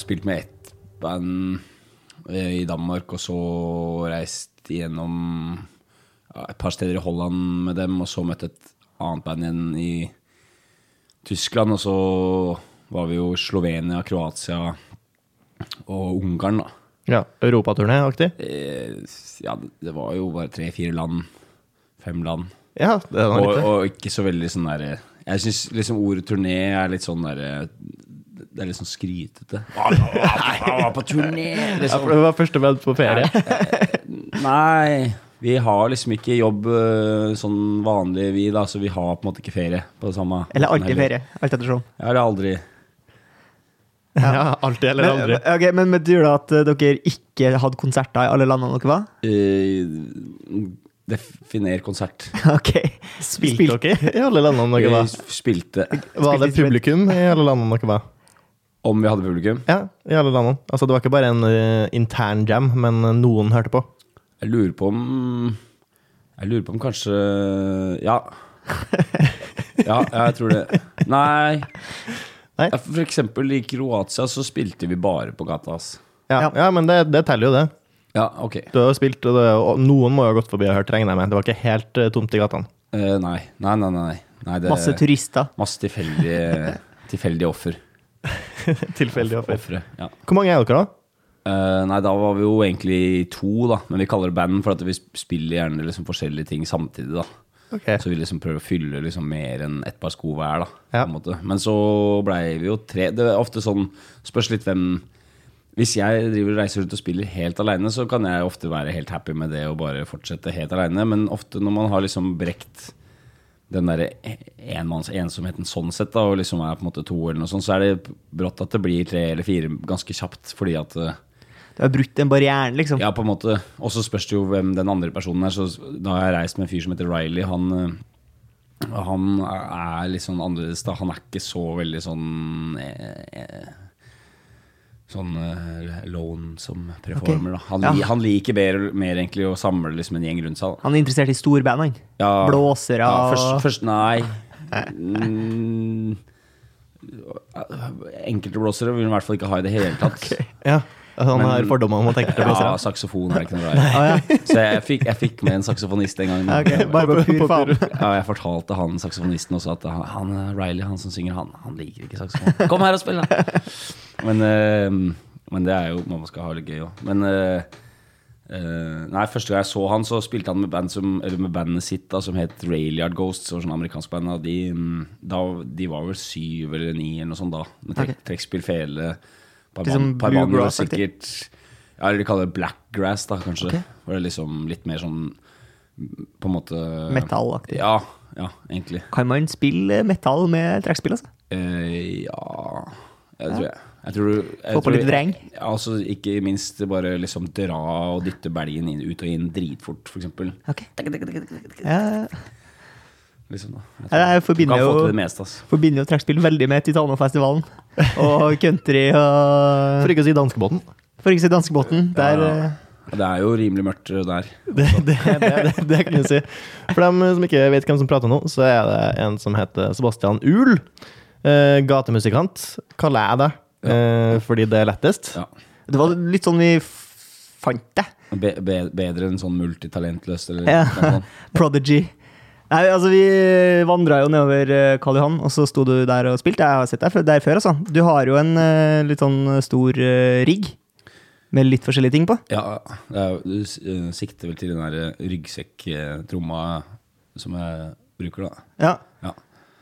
har spilt med ett band eh, i Danmark, og så reist gjennom ja, et par steder i Holland med dem, og så møtt et annet band igjen i Tyskland, og så var vi jo Slovenia, Kroatia og Ungarn, da. Ja, Europaturné-aktig? Eh, ja, det var jo bare tre-fire land. Fem land. Ja, det var litt Og, og ikke så veldig sånn derre Jeg syns liksom ordet turné er litt sånn derre Det er litt sånn skrytete. Jeg var på turné! Liksom. Ja, det var første band på ferie. Nei, vi har liksom ikke jobb øh, sånn vanlig, vi, da. Så vi har på en måte ikke ferie på det samme. Eller alltid ferie. Alt ettersom. Ja, eller aldri. Ja, alltid eller Men, aldri. ok, men betyr det at eh, dere ikke hadde konserter i alle landene dere var? Uh, definer konsert. Ok. Spilte dere i alle landene dere var? spilte Var det publikum i alle landene dere var? Om vi hadde publikum. Ja, i alle landene. Altså, det var ikke bare en uh, intern jam, men eh, noen hørte på. Jeg lurer på om Jeg lurer på om kanskje Ja. Ja, jeg tror det. Nei. Nei? For eksempel i Kroatia så spilte vi bare på gata. ass. Ja, Ja. ja men det, det teller jo, det. Ja, ok. Du har jo spilt, og, det, og noen må jo ha gått forbi og hørt, regner jeg med. Det var ikke helt eh, tomt i gatene. Eh, nei. Nei, nei, nei. nei det, Masse turister. Masse tilfeldige, tilfeldige offer. Tilfeldig offer. Ja. Hvor mange er dere, da? Uh, nei, da var vi jo egentlig to, da. Men vi kaller det band for at vi spiller gjerne liksom forskjellige ting samtidig, da. Okay. Så vi liksom prøver å fylle liksom mer enn ett par sko hver, da. Ja. Men så blei vi jo tre. Det er ofte sånn Spørs litt hvem Hvis jeg driver reiser rundt og spiller helt aleine, så kan jeg ofte være helt happy med det og bare fortsette helt aleine. Men ofte når man har liksom brekt den derre enmannsensomheten sånn sett, da, og liksom er på en måte to eller noe sånt, så er det brått at det blir tre eller fire ganske kjapt, fordi at eh, Du har brutt den barrieren, liksom. ja, på en måte. Og så spørs det jo hvem den andre personen er. Så da har jeg reist med en fyr som heter Riley. Han, øh, han er litt sånn annerledes. da Han er ikke så veldig sånn eh, eh, Sånn uh, lone som performer. Da. Han, Ja. han liker bedre, mer egentlig å samle liksom en gjeng rundt seg. Da. Han er interessert i storband, han. Ja, Blåsere ja, først, først Nei. Mm, enkelte blåsere vil han i hvert fall ikke ha i det hele tatt. Ja, altså, Han har fordommer om å tenke til Ja, saksofon er ikke noe glad ja. Så jeg fikk, jeg fikk med en saksofonist en gang. Okay, bare på pur faen. Ja, jeg fortalte han saksofonisten også at han, han Riley, han som synger, han, han liker ikke saksofon. Kom her og spill, da! Men, uh, men det er jo Man skal ha det gøy òg. Men uh, Nei, første gang jeg så han, så spilte han med, band som, eller med bandet sitt da, som het Railyard Ghosts. Og sånn amerikansk band. Og de, da, de var vel syv eller ni eller noe sånt da. Med trekk, okay. trekkspill, fele, par Liksom mann- par og sikkert Ja, eller de kaller det blackgrass, da, kanskje. Okay. Var det liksom litt mer sånn På en måte Metallaktig. Ja, ja, egentlig. Kan man spille metall med trekkspill, altså? Uh, ja det tror jeg. Jeg tror, du- jeg Få på tror- litt vreng? Altså, ikke minst bare liksom dra og dytte belgen inn, ut og inn dritfort, for eksempel. Ja, Liksom, da. Jeg jeg forbinder jo- det meste, altså. forbinder jo trekkspill veldig med Titanofestivalen. Og country og For ikke å si danskebåten. For ikke å si danskebåten. Der Ja. eh, Det er jo rimelig mørkt der. Det, det, det, det, det kan du si. For dem som ikke vet hvem som prater nå, så er det en som heter Sebastian Uhl. Eh, gatemusikant, kaller jeg det. Eh, fordi det er lettest. Ja. Det var litt sånn vi fant det. Be, be, bedre enn sånn multitalentløst eller Ja. noe sånt. Prodigy. Nei, altså Vi vandra jo nedover eh, Karl Johan, og så sto du der og spilte. Jeg har sett deg der før. altså. Du har jo en eh, litt sånn stor rigg med litt forskjellige ting på. Ja, du sikter vel til den der ryggsekktromma som jeg bruker, da. Ja. Ja.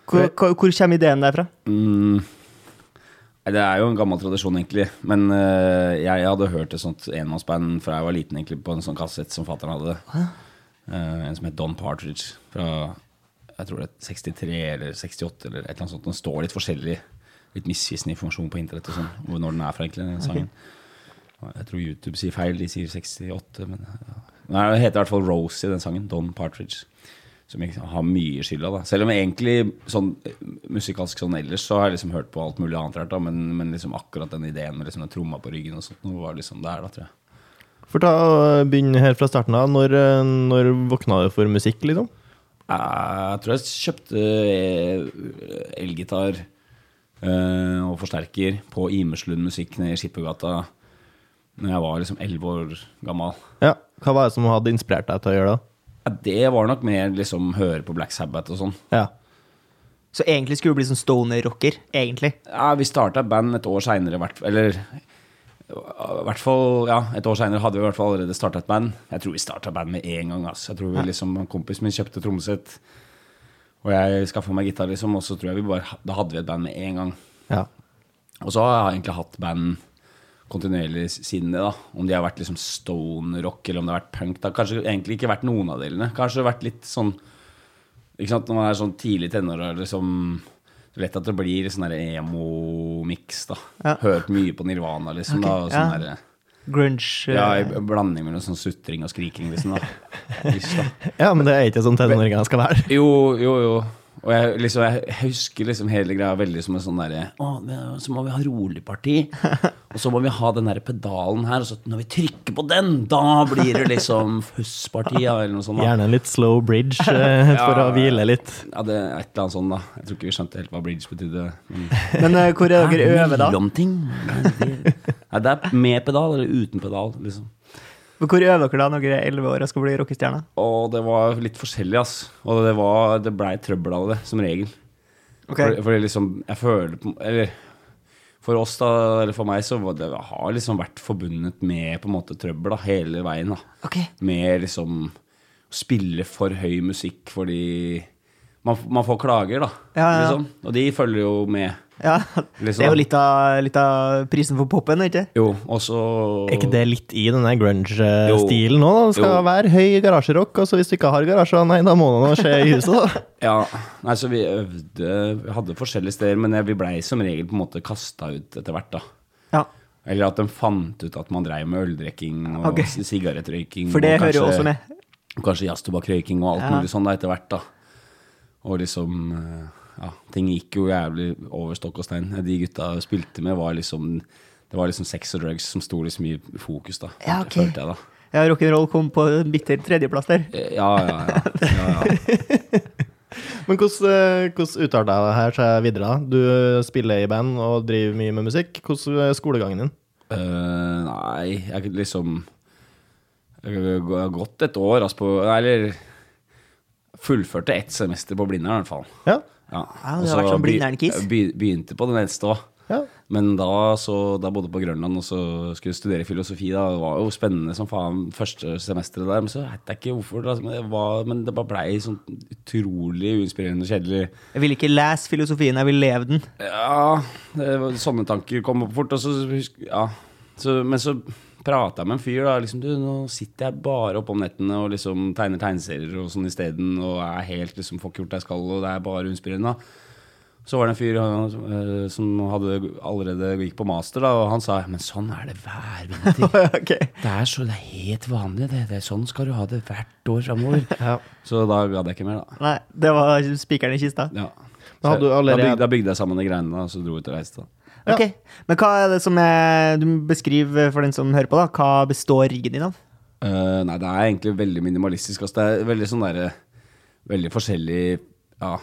Hvor, hvor kommer ideen derfra? Mm. Det er jo en gammel tradisjon, egentlig. Men uh, jeg hadde hørt et sånt enmannsband fra jeg var liten, egentlig, på en sånn kassett som fatter'n hadde. Uh, en som het Don Partridge fra jeg tror det er 63 eller 68 eller et eller annet sånt. Den står litt forskjellig. Litt misvisende informasjon på internett og sånn, når den er fra, egentlig, den sangen. Jeg tror YouTube sier feil, de sier 68, men ja. Nei, Det heter i hvert fall Rosie, den sangen. Don Partridge. Som jeg har mye skylda, da. Selv om jeg egentlig sånn eh, musikalsk sånn ellers så har jeg liksom hørt på alt mulig annet rart, da. Men, men liksom akkurat den ideen med liksom den tromma på ryggen og sånt, noe var liksom der, da, tror jeg. For ta og Begynn helt fra starten av. Når, eh, når våkna du for musikk, liksom? Jeg tror jeg kjøpte eh, elgitar eh, og forsterker på Imerslund Musikk nede i Skippergata Når jeg var liksom elleve år gammel. Ja. Hva var det som hadde inspirert deg til å gjøre det? Ja, det var nok mer liksom høre på Black Sabbath og sånn. Ja. Så egentlig skulle du bli sånn stoner-rocker? Egentlig. Ja, vi starta band et år seinere, eller i hvert fall, ja, et år seinere hadde vi i hvert fall allerede starta et band. Jeg tror vi starta band med en gang. Altså. Jeg tror vi liksom, Kompisen min kjøpte trommesett, og jeg skaffa meg gitar, liksom, og så tror jeg vi bare, da hadde vi et band med en gang. ja. Og så har jeg egentlig hatt band kontinuerlig siden det. da Om de har vært liksom stone rock eller om det har vært punk. Det har kanskje egentlig ikke vært noen av delene. Kanskje vært litt sånn Ikke sant, Når man er sånn tidlig tenår, liksom lett at det blir sånn emo-miks. da Ja. Hørt mye på Nirvana, liksom. Okay, da og ja. sånn der, Grunge. ja, eh, I blanding mellom sånn sutring og skriking, liksom. da Ish, da. ja, men det er ikke sånn tenåringer skal være. Jo, jo, jo. Og jeg, liksom, jeg husker liksom hele greia veldig som en sånn derre så må vi ha rolig parti. Og så må vi ha den der pedalen her, og så når vi trykker på den, da blir det liksom fussparti, ja, eller noe sånt. da Gjerne en litt slow bridge eh, for å hvile litt. Ja, det er et eller annet sånt, da. Jeg tror ikke vi skjønte helt hva bridge betydde. Men Men uh, hvor er dere øver, da? Mellomting. Nei, det er med pedal eller uten pedal, liksom. Men Hvor øver dere da når dere er 11 år og skal bli rockestjerne? Og det var litt forskjellig, ass. Og det, var, det blei trøbbel av det, som regel. Okay. For, fordi liksom, jeg føler Eller for oss, da, eller for meg, så var det har liksom vært forbundet med på en måte trøbbel da, hele veien. da Okay. Med liksom å spille for høy musikk fordi man, man får klager, da. Ja, ja, ja. Liksom. Og de følger jo med. Ja, Liksom. Det er jo litt av, litt av prisen for popen, ikke Jo, og så Er ikke det litt i denne grunge-stilen nå? Det skal Jo. være høy garasjerock, og så hvis du ikke har garasje, nei, da må det noe skje i huset, da. Ja, nei, så vi øvde Vi hadde forskjellige steder, men vi blei som regel på en måte kasta ut etter hvert, da. Ja, Eller at de fant ut at man dreiv med øldrikking og okay. sigarettrøyking. For det og hører jo også med. Kanskje jazztobakkrøyking og alt Ja. mulig sånn da etter hvert, da. Og liksom eh, Ja, ting gikk jo jævlig over stokk og stein. De gutta spilte med, var liksom Det var liksom sex og drugs som sto liksom i fokus, da. Ja, ok. Følte jeg, da. Ja, Rock'n'roll kom på en bitter tredjeplass der. Eh, Ja, ja, ja. ja, ja. Men hvordan, eh, hvordan uttalte jeg det her seg videre? da? Du spiller i band og driver mye med musikk. Hvordan er skolegangen din? Uh, nei, jeg liksom Jeg har gått et år, altså på Eller fullførte ett semester på Blindern, i hvert fall. Ja. Ja. Ja, det har vært sånn Blindern-kiss. Begynte på den neste òg. ja. Men da, så, da bodde jeg på Grønland og så skulle jeg studere filosofi. Da. Det var jo spennende som faen første semesteret der. Men så vet jeg ikke hvorfor. Da. Men, det var, men det bare blei sånn utrolig uinspirerende og kjedelig. Jeg vil ikke lese filosofien, jeg vil leve den. Ja, det var, sånne tanker kom opp fort. Og så, ja. så, men så prata med en fyr. da liksom, du, Nå sitter jeg bare oppe om nettene og liksom tegner tegneserier og sånn isteden. Og er helt liksom, får ikke gjort det jeg skal, og det er bare uinspirerende. Så var det en fyr eh, som hadde allerede gikk på master, da, og han sa men sånn er det hver vinter. okay. Det er så det er helt vanlig. Det, det er Sånn skal du ha det hvert år framover. Ja. Så da gadd jeg ikke mer, da. Nei, det var spikeren i kista. Ja. Da, bygde, jeg sammen de greiene, da, og så dro jeg ut og reiste. da. Ok, Men hva er det som er Du beskriver for den som hører på, da. Hva består riggen din av? Eh, nei, det er egentlig veldig minimalistisk. Altså, det er veldig sånn derre Veldig forskjellig Ja.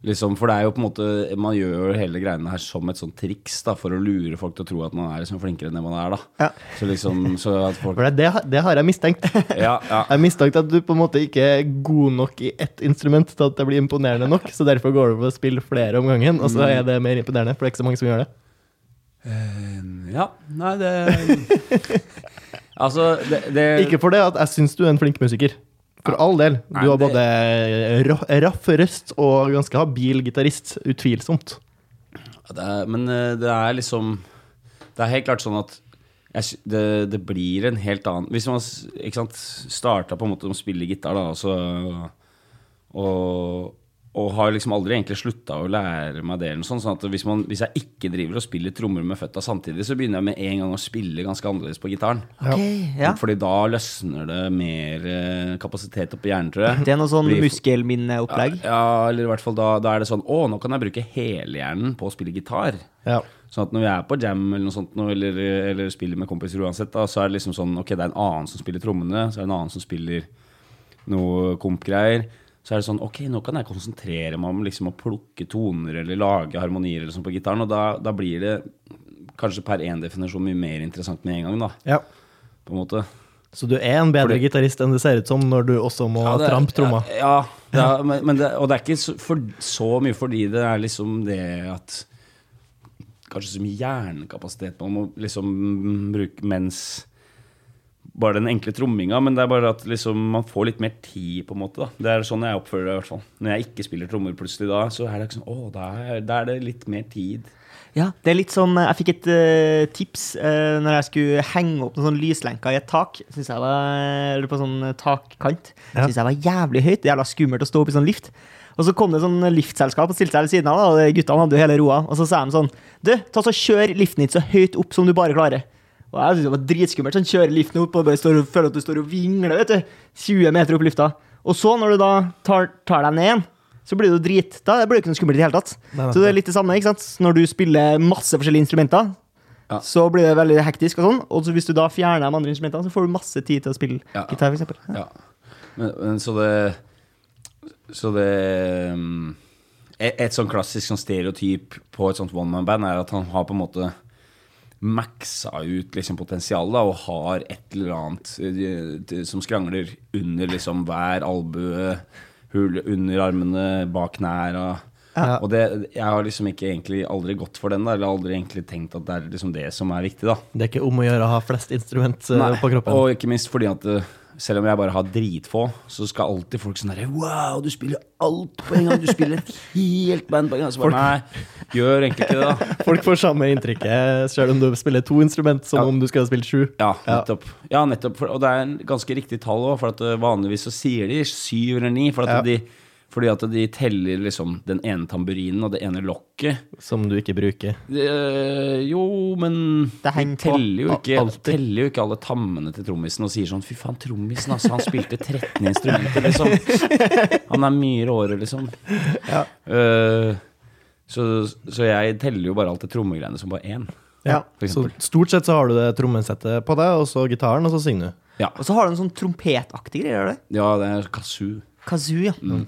Liksom, for det er jo på en måte Man gjør hele greiene her som et sånt triks da, for å lure folk til å tro at man er liksom flinkere enn det man er. da Ja. Så liksom så at folk, For det, det, har- det har jeg mistenkt. ja, ja. Jeg mistenkte at du på en måte ikke er god nok i ett instrument til at det blir imponerende nok, så derfor går du på å spille flere om gangen, og så er det mer imponerende, for det er ikke så mange som gjør det. Uh, ja. Nei, det Altså, det, det Ikke for det at jeg syns du er en flink musiker. For all del. Du har både raff røst og ganske habil gitarist. Utvilsomt. Det er, men eh, det er liksom Det er helt klart sånn at jeg, det, det blir en helt annen Hvis man ikke sant, starta på en måte med å spille gitar, da, og, så, og, og har liksom aldri egentlig slutta å lære meg det. eller noe sånt, sånn at hvis, man, hvis jeg ikke driver og spiller trommer med føtta samtidig, så begynner jeg med en gang å spille ganske annerledes på gitaren. Okay, ja. Fordi da løsner det mer kapasitet kapasitet oppi hjernen, tror jeg. Det er noe sånn muskelminneopplegg. Ja, eller i hvert fall da, da er det sånn Å, nå kan jeg bruke helhjernen på å spille gitar. Ja. Sånn at når vi er på jam eller noe sånt, eller, eller spiller med kompiser uansett, da, så er det liksom sånn Ok, det er en annen som spiller trommene, så er det en annen som spiller noe komp-greier. Så er det sånn Ok, nå kan jeg konsentrere meg om liksom å plukke toner eller lage harmonier eller sånn på gitaren, og da, da blir det kanskje per én definisjon mye mer interessant med en gang, da. Ja. På en måte. Så du er en bedre gitarist enn det ser ut som når du også må Ja, det trampe tromma? Ja, ja er, men, men det, og det er ikke så, for, så mye fordi det er liksom det at Kanskje så mye hjernekapasitet man må liksom bruke mens bare den enkle tromminga, men det er bare at liksom man får litt mer tid, på en måte. da. Det er sånn jeg oppfører det, i hvert fall. Når jeg ikke spiller trommer plutselig da, så er det sånn Å, da er, da er det litt mer tid. Ja, det er litt sånn Jeg fikk et uh, tips uh, når jeg skulle henge opp noen sånn lyslenker i et tak. Synes jeg var, eller på sånn eh, takkant. Ja. Syns jeg var jævlig høyt. Det Jævla skummelt å stå opp i sånn lift. Og så kom det sånn liftselskap og stilte seg ved siden av, da, og guttene hadde jo hele roa. Og så sa de sånn Du, ta så kjør liften din så høyt opp som du bare klarer. Og jeg synes det var dritskummelt. Sånn, kjører liften opp og bare står og føler at du står og vingler, vet du. 20 meter opp i lufta. Og så, når du da tar, tar deg ned igjen, så blir du drit. Da blir det ikke noe skummelt i det hele tatt. Nei, nei. Så det er litt det samme, ikke sant? Når du spiller masse forskjellige instrumenter, Ja. så blir det veldig hektisk og sånn. Og så hvis du da fjerner de andre instrumentene, så får du masse tid til å spille Ja. gitar, for eksempel. Ja. Men, men så det Så det um, Et, et sånn klassisk sånn stereotyp på et sånt one man-band er at han har på en måte maxa ut liksom potensialet og har et eller annet eh, som skrangler under liksom hver albue, hull under armene, bak knærne. Ja. Og det, jeg har liksom ikke egentlig aldri gått for den, da, eller aldri egentlig tenkt at det er liksom det som er viktig. da Det er ikke om å gjøre å ha flest instrument eh, Nei, på kroppen. Og ikke minst fordi at eh, selv om jeg bare har dritfå, så skal alltid folk sånn herre Wow, du spiller alt på en gang! Du spiller et helt band på en gang! Så bare nei, gjør egentlig ikke det, da. Folk får samme inntrykket selv om du spiller to instrument, som Ja. om du skulle ha spilt sju. Ja, nettopp. Ja, nettopp. Og det er en ganske riktig tall òg, for at eh, vanligvis så sier de syv eller ni. For at Ja. de, fordi at de teller liksom den ene tamburinen og det ene lokket. Som du ikke bruker. Eh, jo, men Det henger de teller jo, ikke, Alltid. teller jo ikke alle tammene til trommisen og sier sånn Fy faen, trommisen, altså. Han spilte 13 instrumenter, liksom. Han er mye råere, liksom. Ja. Eh, så, så jeg teller jo bare alt det trommegreiene som bare én, Ja. Så stort sett så har du det trommesettet på deg, og så gitaren, og så synger du. Ja. Og så har du en sånn trompetaktig greie, gjør du ja, det er kazoo. Kazoo, ja. Mm.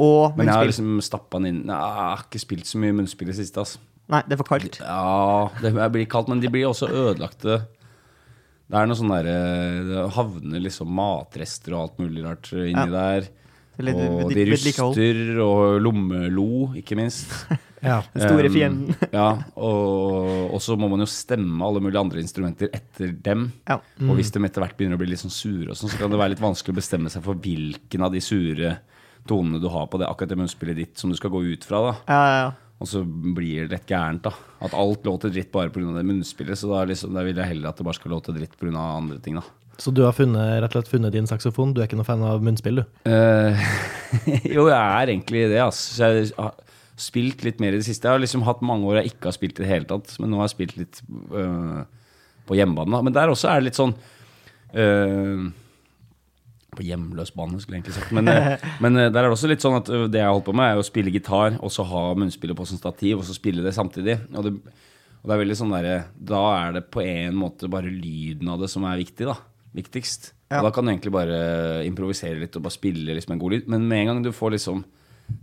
Og Men jeg har liksom stappa den inn Nei, Jeg har ikke spilt så mye munnspill i det siste, altså. Nei, det er for kaldt. Ja, det blir kaldt, men de blir også ødelagte. Det er noe sånn derre Det havner liksom matrester og alt mulig rart inni der. Og de ruster, og lommelo, ikke minst. Ja. Den store Um, fienden. ja, og, og så må man jo stemme alle mulige andre instrumenter etter dem. Ja. Og hvis de etter hvert begynner å bli litt sånn sure, og sånn, så kan det være litt vanskelig å bestemme seg for hvilken av de sure tonene du har på det akkurat det munnspillet ditt som du skal gå ut fra. da Ja, ja, ja. Og så blir det litt gærent, da. At alt låter dritt bare pga. det munnspillet. Så da, liksom, da vil jeg heller at det bare skal låte dritt pga. andre ting, da. Så du har funnet, rett og slett funnet din saksofon? Du er ikke noe fan av munnspill, du? Uh, jo, jeg er egentlig det, altså. Så jeg har spilt litt mer i det siste. Jeg har liksom hatt mange år jeg ikke har spilt i det hele tatt, men nå har jeg spilt litt eh, på hjemmebane. Men der også er det litt sånn eh, På hjemløs bane, skulle jeg egentlig sagt. Men, eh, men eh, der er det også litt sånn at eh, det jeg har holdt på med, er å spille gitar, og så ha munnspillet på som stativ, og så spille det samtidig. Og det, og det er veldig sånn der, Da er det på en måte bare lyden av det som er viktig, da. Viktigst. Ja. Og da kan du egentlig bare improvisere litt og bare spille liksom en god lyd. Men med en gang du får liksom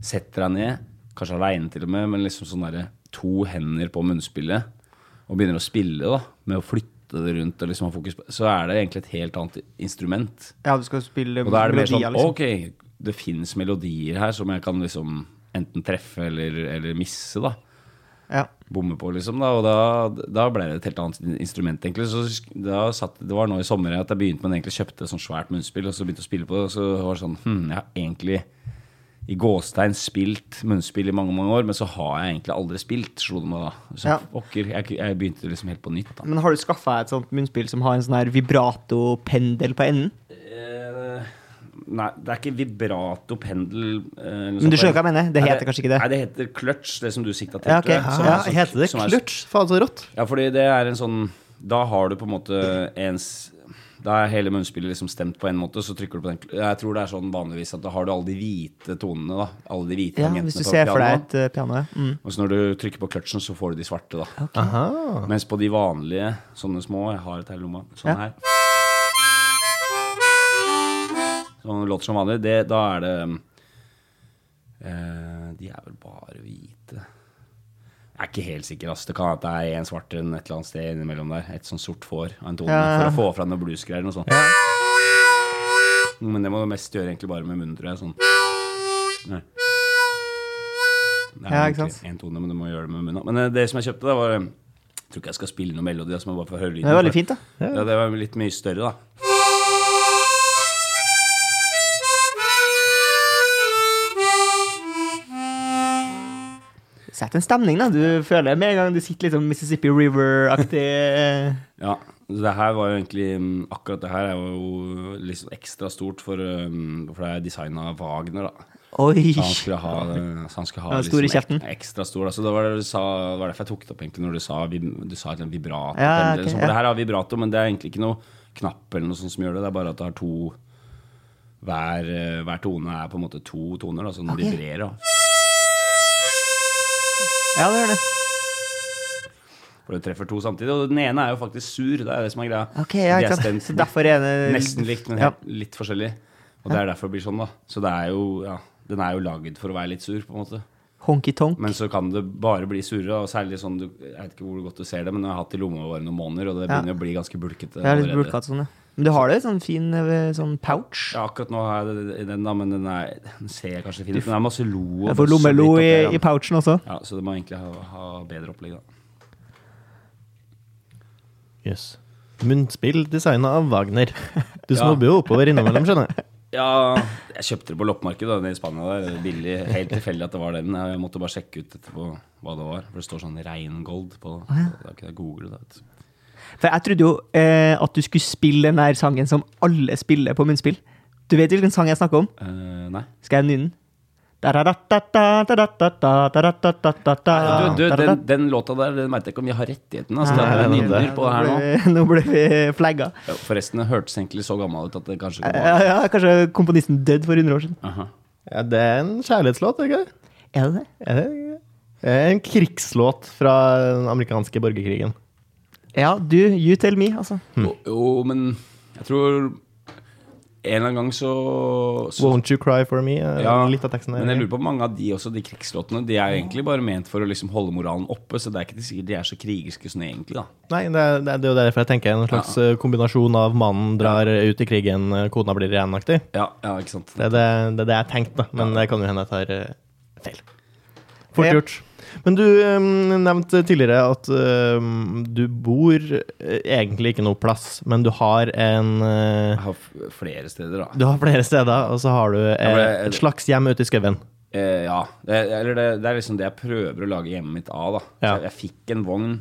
Setter deg ned, kanskje aleine til og med, men liksom sånn derre to hender på munnspillet, og begynner å spille, da, med å flytte det rundt og liksom ha fokus på Så er det egentlig et helt annet instrument. ja, du skal spille Og da er det mer sånn liksom. Ok, det fins melodier her som jeg kan liksom enten treffe eller, eller misse, da. Ja. Bomme på, liksom. da Og da, da ble det et helt annet instrument, egentlig. Så da satt, Det var nå i sommer at jeg begynte med egentlig kjøpte et sånt svært munnspill, og så begynte å spille på det, og så var det sånn Hm, jeg har egentlig i gåstegn spilt munnspill i mange mange år, men så har jeg egentlig aldri spilt, slo det meg da. Så Ja. okker, jeg, jeg begynte liksom helt på nytt, da. Men har du skaffa et sånt munnspill som har en sånn her vibrato-pendel på enden? Eh, Nei, det er ikke vibrato-pendel. eh, Men du skjønner hva jeg mener? Det Nei, heter kanskje ikke det? Nei, det heter clutch, det som du sikta til. Ja, okay. Ja, er sånn- heter det clutch? Faen, så rått. Ja, fordi det er en sånn Da har du på en måte ens Da er hele munnspillet liksom stemt på en måte, så trykker du på den Jeg tror det er sånn vanligvis at da har du alle de hvite tonene, da. Alle de hvite Ja, hvis du på ser for deg et uh, piano. Mm. Og så når du trykker på kløtsjen, så får du de svarte, da. Okay. Mens på de vanlige, sånne små Jeg har et her i lomma. Sånn Ja. her. Sånn låter som vanlig. Det, da er det Eh, de er vel bare hvite. Jeg er ikke helt sikker. Altså. Det kan at det er en svart enn et eller annet sted innimellom der. Et sånn sort får av en tone. Ja. For å få fram noen bluesgreier. Noe sånt. Men det må du mest gjøre egentlig bare med munnen, tror jeg. Sånn. Nei. Det er Ja, ikke sant? en tone, men du må gjøre det med munnen. Men eh, det som jeg kjøpte, da, var Jeg tror ikke jeg skal spille noen melodi, så må jeg bare få høre lyden. Det var veldig fint, da. Ja, det var litt mye større, da. Sett en stemning, da. Du føler med en gang du sitter litt sånn Mississippi River-aktig. Ja, så det her var jo egentlig mm, Akkurat det her er jo litt sånn ekstra stort, for, um, for det er designa av Wagner, da. Oi! Så han skulle ha, så han skulle ha stor liksom ek- ekstra stor. Altså, Så det var, det sa, det var derfor jeg tok det opp, egentlig, når du sa, du sa et vibrato. Ja, okay, ok, for ja. det her har vibrato, men det er egentlig ikke noe knapp eller noe sånt som gjør det. Det er bare at det har to Hver, eh, hver tone er på en måte to toner, da, så den vibrerer vibrerer. Ja, det gjør det. For du treffer to samtidig. Og den ene er jo faktisk sur. Det er det som er greia. Ok, ja, De er stemt Så derfor er det Nesten likt, men Ja. litt forskjellig. Og det er derfor det blir sånn, da. Så det er jo, ja, den er jo lagd for å være litt sur, på en måte. honky-tonk. Men så kan det bare bli surere, og særlig sånn du, Jeg vet ikke hvor godt du ser det, men jeg har hatt det i lomma våre noen måneder, og det Ja. begynner å bli ganske bulkete. Er litt bulkete sånn, ja. Men du har det sånn fin eh, sånn pouch. Ja, akkurat nå har jeg den, da, men den, er, den ser kanskje fin ut. Men det er masse lo. Jeg får lommelo i, i pouchen også. Ja, så det må egentlig ha, ha bedre opplegg, da. Jøss. Munnspill designa av Wagner. Du snobber jo oppover innimellom, skjønner jeg. Ja, jeg kjøpte det på loppemarkedet nede i Spania. der, Billig. Helt tilfeldig at det var den. Jeg måtte bare sjekke ut etterpå hva det var. For det står sånn Reingold på. Da kunne jeg google det. vet du. For jeg trodde jo eh, at du skulle spille den der sangen som alle spiller på munnspill. Du vet hvilken sang jeg snakker om? Uh, nei. Skal jeg nynne den? Du, du, den, den låta der den vet jeg ikke om vi har rettigheten altså, Nei, det her nå. Nå ble vi flagga. Ja, Forresten, det hørtes egentlig så gammel ut at det kanskje ikke Ja, var ja, kanskje komponisten døde for 100 år siden. Aha. Ja, det er en kjærlighetslåt, ikke? Er det det? Er det en krigslåt fra den amerikanske borgerkrigen. Ja, du, you tell me, altså. Jo, jo, men jeg tror en eller annen gang så, så Won't You Cry For Me? er Ja, litt av teksten Men jeg lurer på mange av de også, de krigslåtene, de er egentlig bare ment for å liksom holde moralen oppe, så det er ikke sikkert de er så krigerske sånn egentlig, da. Nei, det er, det er jo derfor jeg tenker en slags ja. kombinasjon av mannen drar ut i krigen, eh, kona blir igjen-aktig. Ja, ja ikke sant. Det er det, det det jeg tenkte. Men det kan jo hende jeg tar eh, feil. Fort gjort. Men du um, nevnte tidligere at um, du bor eh, egentlig ikke noe plass, men du har en uh, Jeg har flere steder, da. Du har flere steder, og så har du eh, det- et slags hjem ute i skauen. Eh, ja. Det, eller det, det er liksom det jeg prøver å lage hjemmet mitt av, da. Ja. Jeg fikk en vogn,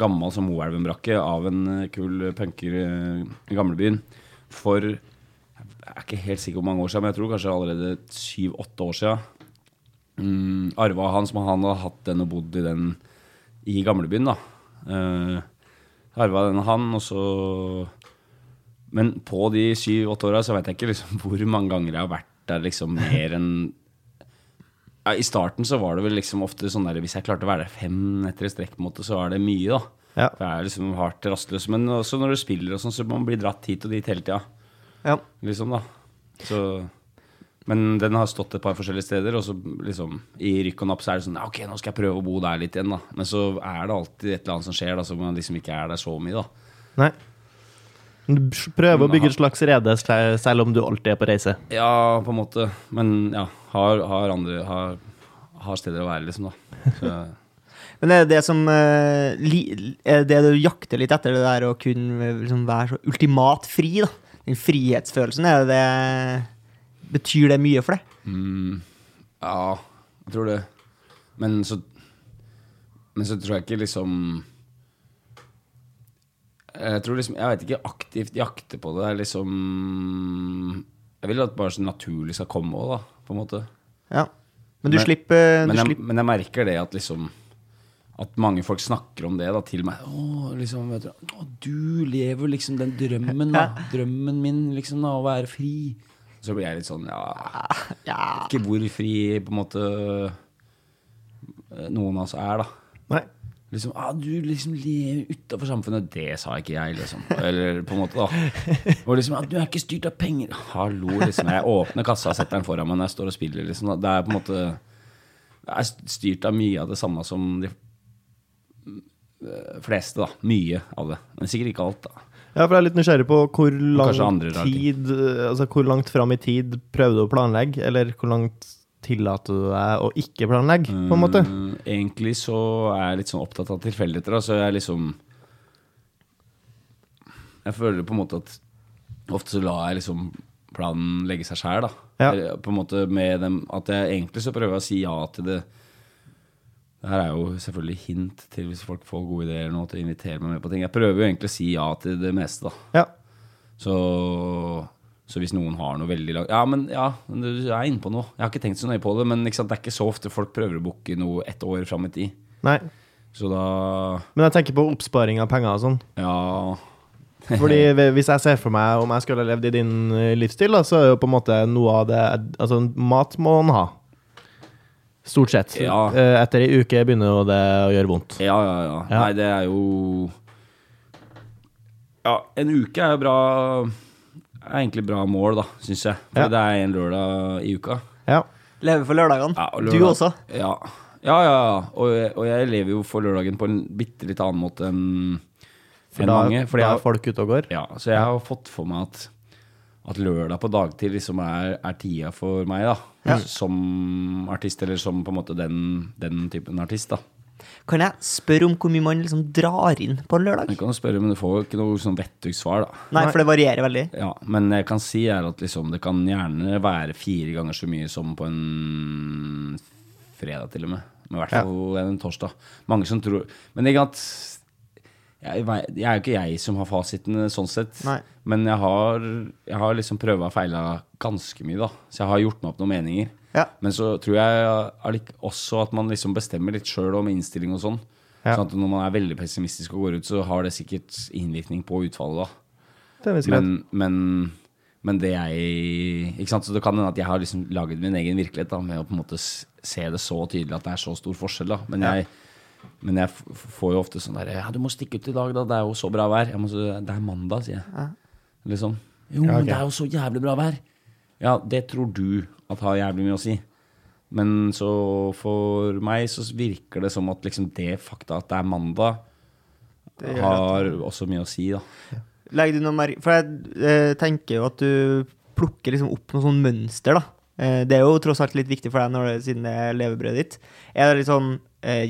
gammel som Moelven-brakke, av en eh, kul punker i gamlebyen for Jeg er ikke helt sikker hvor mange år siden, men jeg tror kanskje allerede syv-åtte år siden. Mm, arva han som han hadde hatt den og bodd i den i gamlebyen, da. Uh, arva den han, og så Men på de syv-åtte åra så vet jeg ikke liksom hvor mange ganger jeg har vært der liksom mer enn ja, I starten så var det vel liksom ofte sånn der Hvis jeg klarte å være der fem netter i strekk, så er det mye, da. Ja. For jeg er liksom hardt rastløs. Men også når du spiller og sånn, så man bli dratt hit og dit hele tida. Ja. Liksom, da. Så Men den har stått et par forskjellige steder, og så liksom i rykk og napp så er det sånn Ok, nå skal jeg prøve å bo der litt igjen, da. Men så er det alltid et eller annet som skjer, da, som man liksom ikke er der så mye, da. Nei. Du prøver å bygge et slags rede selv om du alltid er på reise. Ja, på en måte. Men ja, har, har andre har, har steder å være, liksom, da. Så, Men er det det som eh, Er det du jakter litt etter, det der å kunne eh, liksom være så ultimat fri, da? Den frihetsfølelsen, er det det Betyr det mye for deg? mm, ja, jeg tror det. Men så Men så tror jeg ikke liksom Jeg tror liksom Jeg vet ikke aktivt jakte på det. Det er liksom Jeg vil at bare så naturlig skal komme òg, da. På en måte. Ja. Men du Men- slipper, du Men jeg, slipper men jeg merker det at liksom At mange folk snakker om det da til meg. Å, liksom, vet du, å, du lever liksom den drømmen, da. Drømmen min, liksom, da, å være fri. Så blir jeg litt sånn, ja Ja. Ikke hvor fri, på en måte, eh, noen av oss er, da. Nei. Liksom, ah, du liksom lever utafor samfunnet. Det sa ikke jeg, liksom. Eller på en måte, da. Og liksom, ah, du er ikke styrt av penger. Hallo, liksom. Jeg åpner kassa og setter den foran meg når jeg står og spiller, liksom. Det er på en måte Jeg er styrt av mye av det samme som de eh, fleste, da. Mye av det. Men sikkert ikke alt, da. Ja, for jeg er litt nysgjerrig på hvor lang tid Altså hvor langt fram i tid prøvde du å planlegge, eller hvor langt tillater du deg å ikke planlegge, på en måte? Mm, Egentlig så er jeg litt sånn opptatt av tilfeldigheter. Så jeg liksom Jeg føler på en måte at ofte så lar jeg liksom planen legge seg sjæl, da. Ja. På en måte med dem At jeg egentlig så prøver jeg å si ja til det. Det her er jo selvfølgelig hint til hvis folk får gode ideer nå til å invitere meg med på ting. Jeg prøver jo egentlig å si ja til det meste, da. Ja. Så, så hvis noen har noe veldig langt Ja, men ja, du er inne på noe. Jeg har ikke tenkt så nøye på det, men sant, det er ikke så ofte folk prøver å booke noe ett år fram i tid. Nei. Så da Men jeg tenker på oppsparing av penger og sånn. Ja. Fordi hvis jeg ser for meg om jeg skulle levd i din eh, livsstil, da, så er jo på en måte noe av det Altså, mat må man ha. Stort sett. Ja. Eh, Etter ei uke begynner det å gjøre vondt. Ja, ja, ja. Ja. Nei, det er jo Ja, en uke er jo bra Er egentlig bra mål, da, syns jeg. For Ja. det er en lørdag i uka. Ja. Leve for lørdagene. Ja, og Du også. Ja, ja. ja, ja. Og, og jeg lever jo for lørdagen på en bitte litt annen måte enn da, mange. For da er folk ute og går. Ja, så jeg har fått for meg at, at lørdag på dagtid liksom er, er tida for meg, da. Som artist, eller som på en måte den, den typen artist, da. Kan jeg spørre om hvor mye man liksom drar inn på en lørdag? Jeg kan spørre, men du får ikke noe sånn vettugt svar, da. Nei, for det varierer veldig. Ja, men jeg kan si er at liksom, det kan gjerne være fire ganger så mye som på en fredag, til og med. Men i hvert fall en torsdag. Mange som tror Men ikke at jeg, jeg er jo ikke jeg som har fasiten sånn sett. Nei. Men jeg har, jeg har liksom prøva og feila ganske mye, da. Så jeg har gjort meg opp noen meninger. Ja. Men så tror jeg også at man liksom bestemmer litt sjøl om innstilling og sånn. Ja. Sånn at når man er veldig pessimistisk og går ut, så har det sikkert innvirkning på utfallet, da. Det er. Men, men, men det jeg Ikke sant, så Det kan hende at jeg har liksom laget min egen virkelighet da, med å på en måte se det så tydelig at det er så stor forskjell. da Men jeg, men jeg får jo ofte sånn der Ja, du må stikke ut i dag, da. Det er jo så bra vær. Jeg må, det er mandag, sier jeg. Liksom. Jo, Ja, okay. men det er jo så jævlig bra vær. Ja, det tror du at har jævlig mye å si. Men så for meg så virker det som at liksom det fakta at det er mandag, Det har har også mye å si, da. Legger du noe mer For jeg eh, tenker jo at du plukker liksom opp noe sånn mønster, da. Eh, det er jo tross alt litt viktig for deg når det, siden det er levebrødet ditt. Er det litt sånn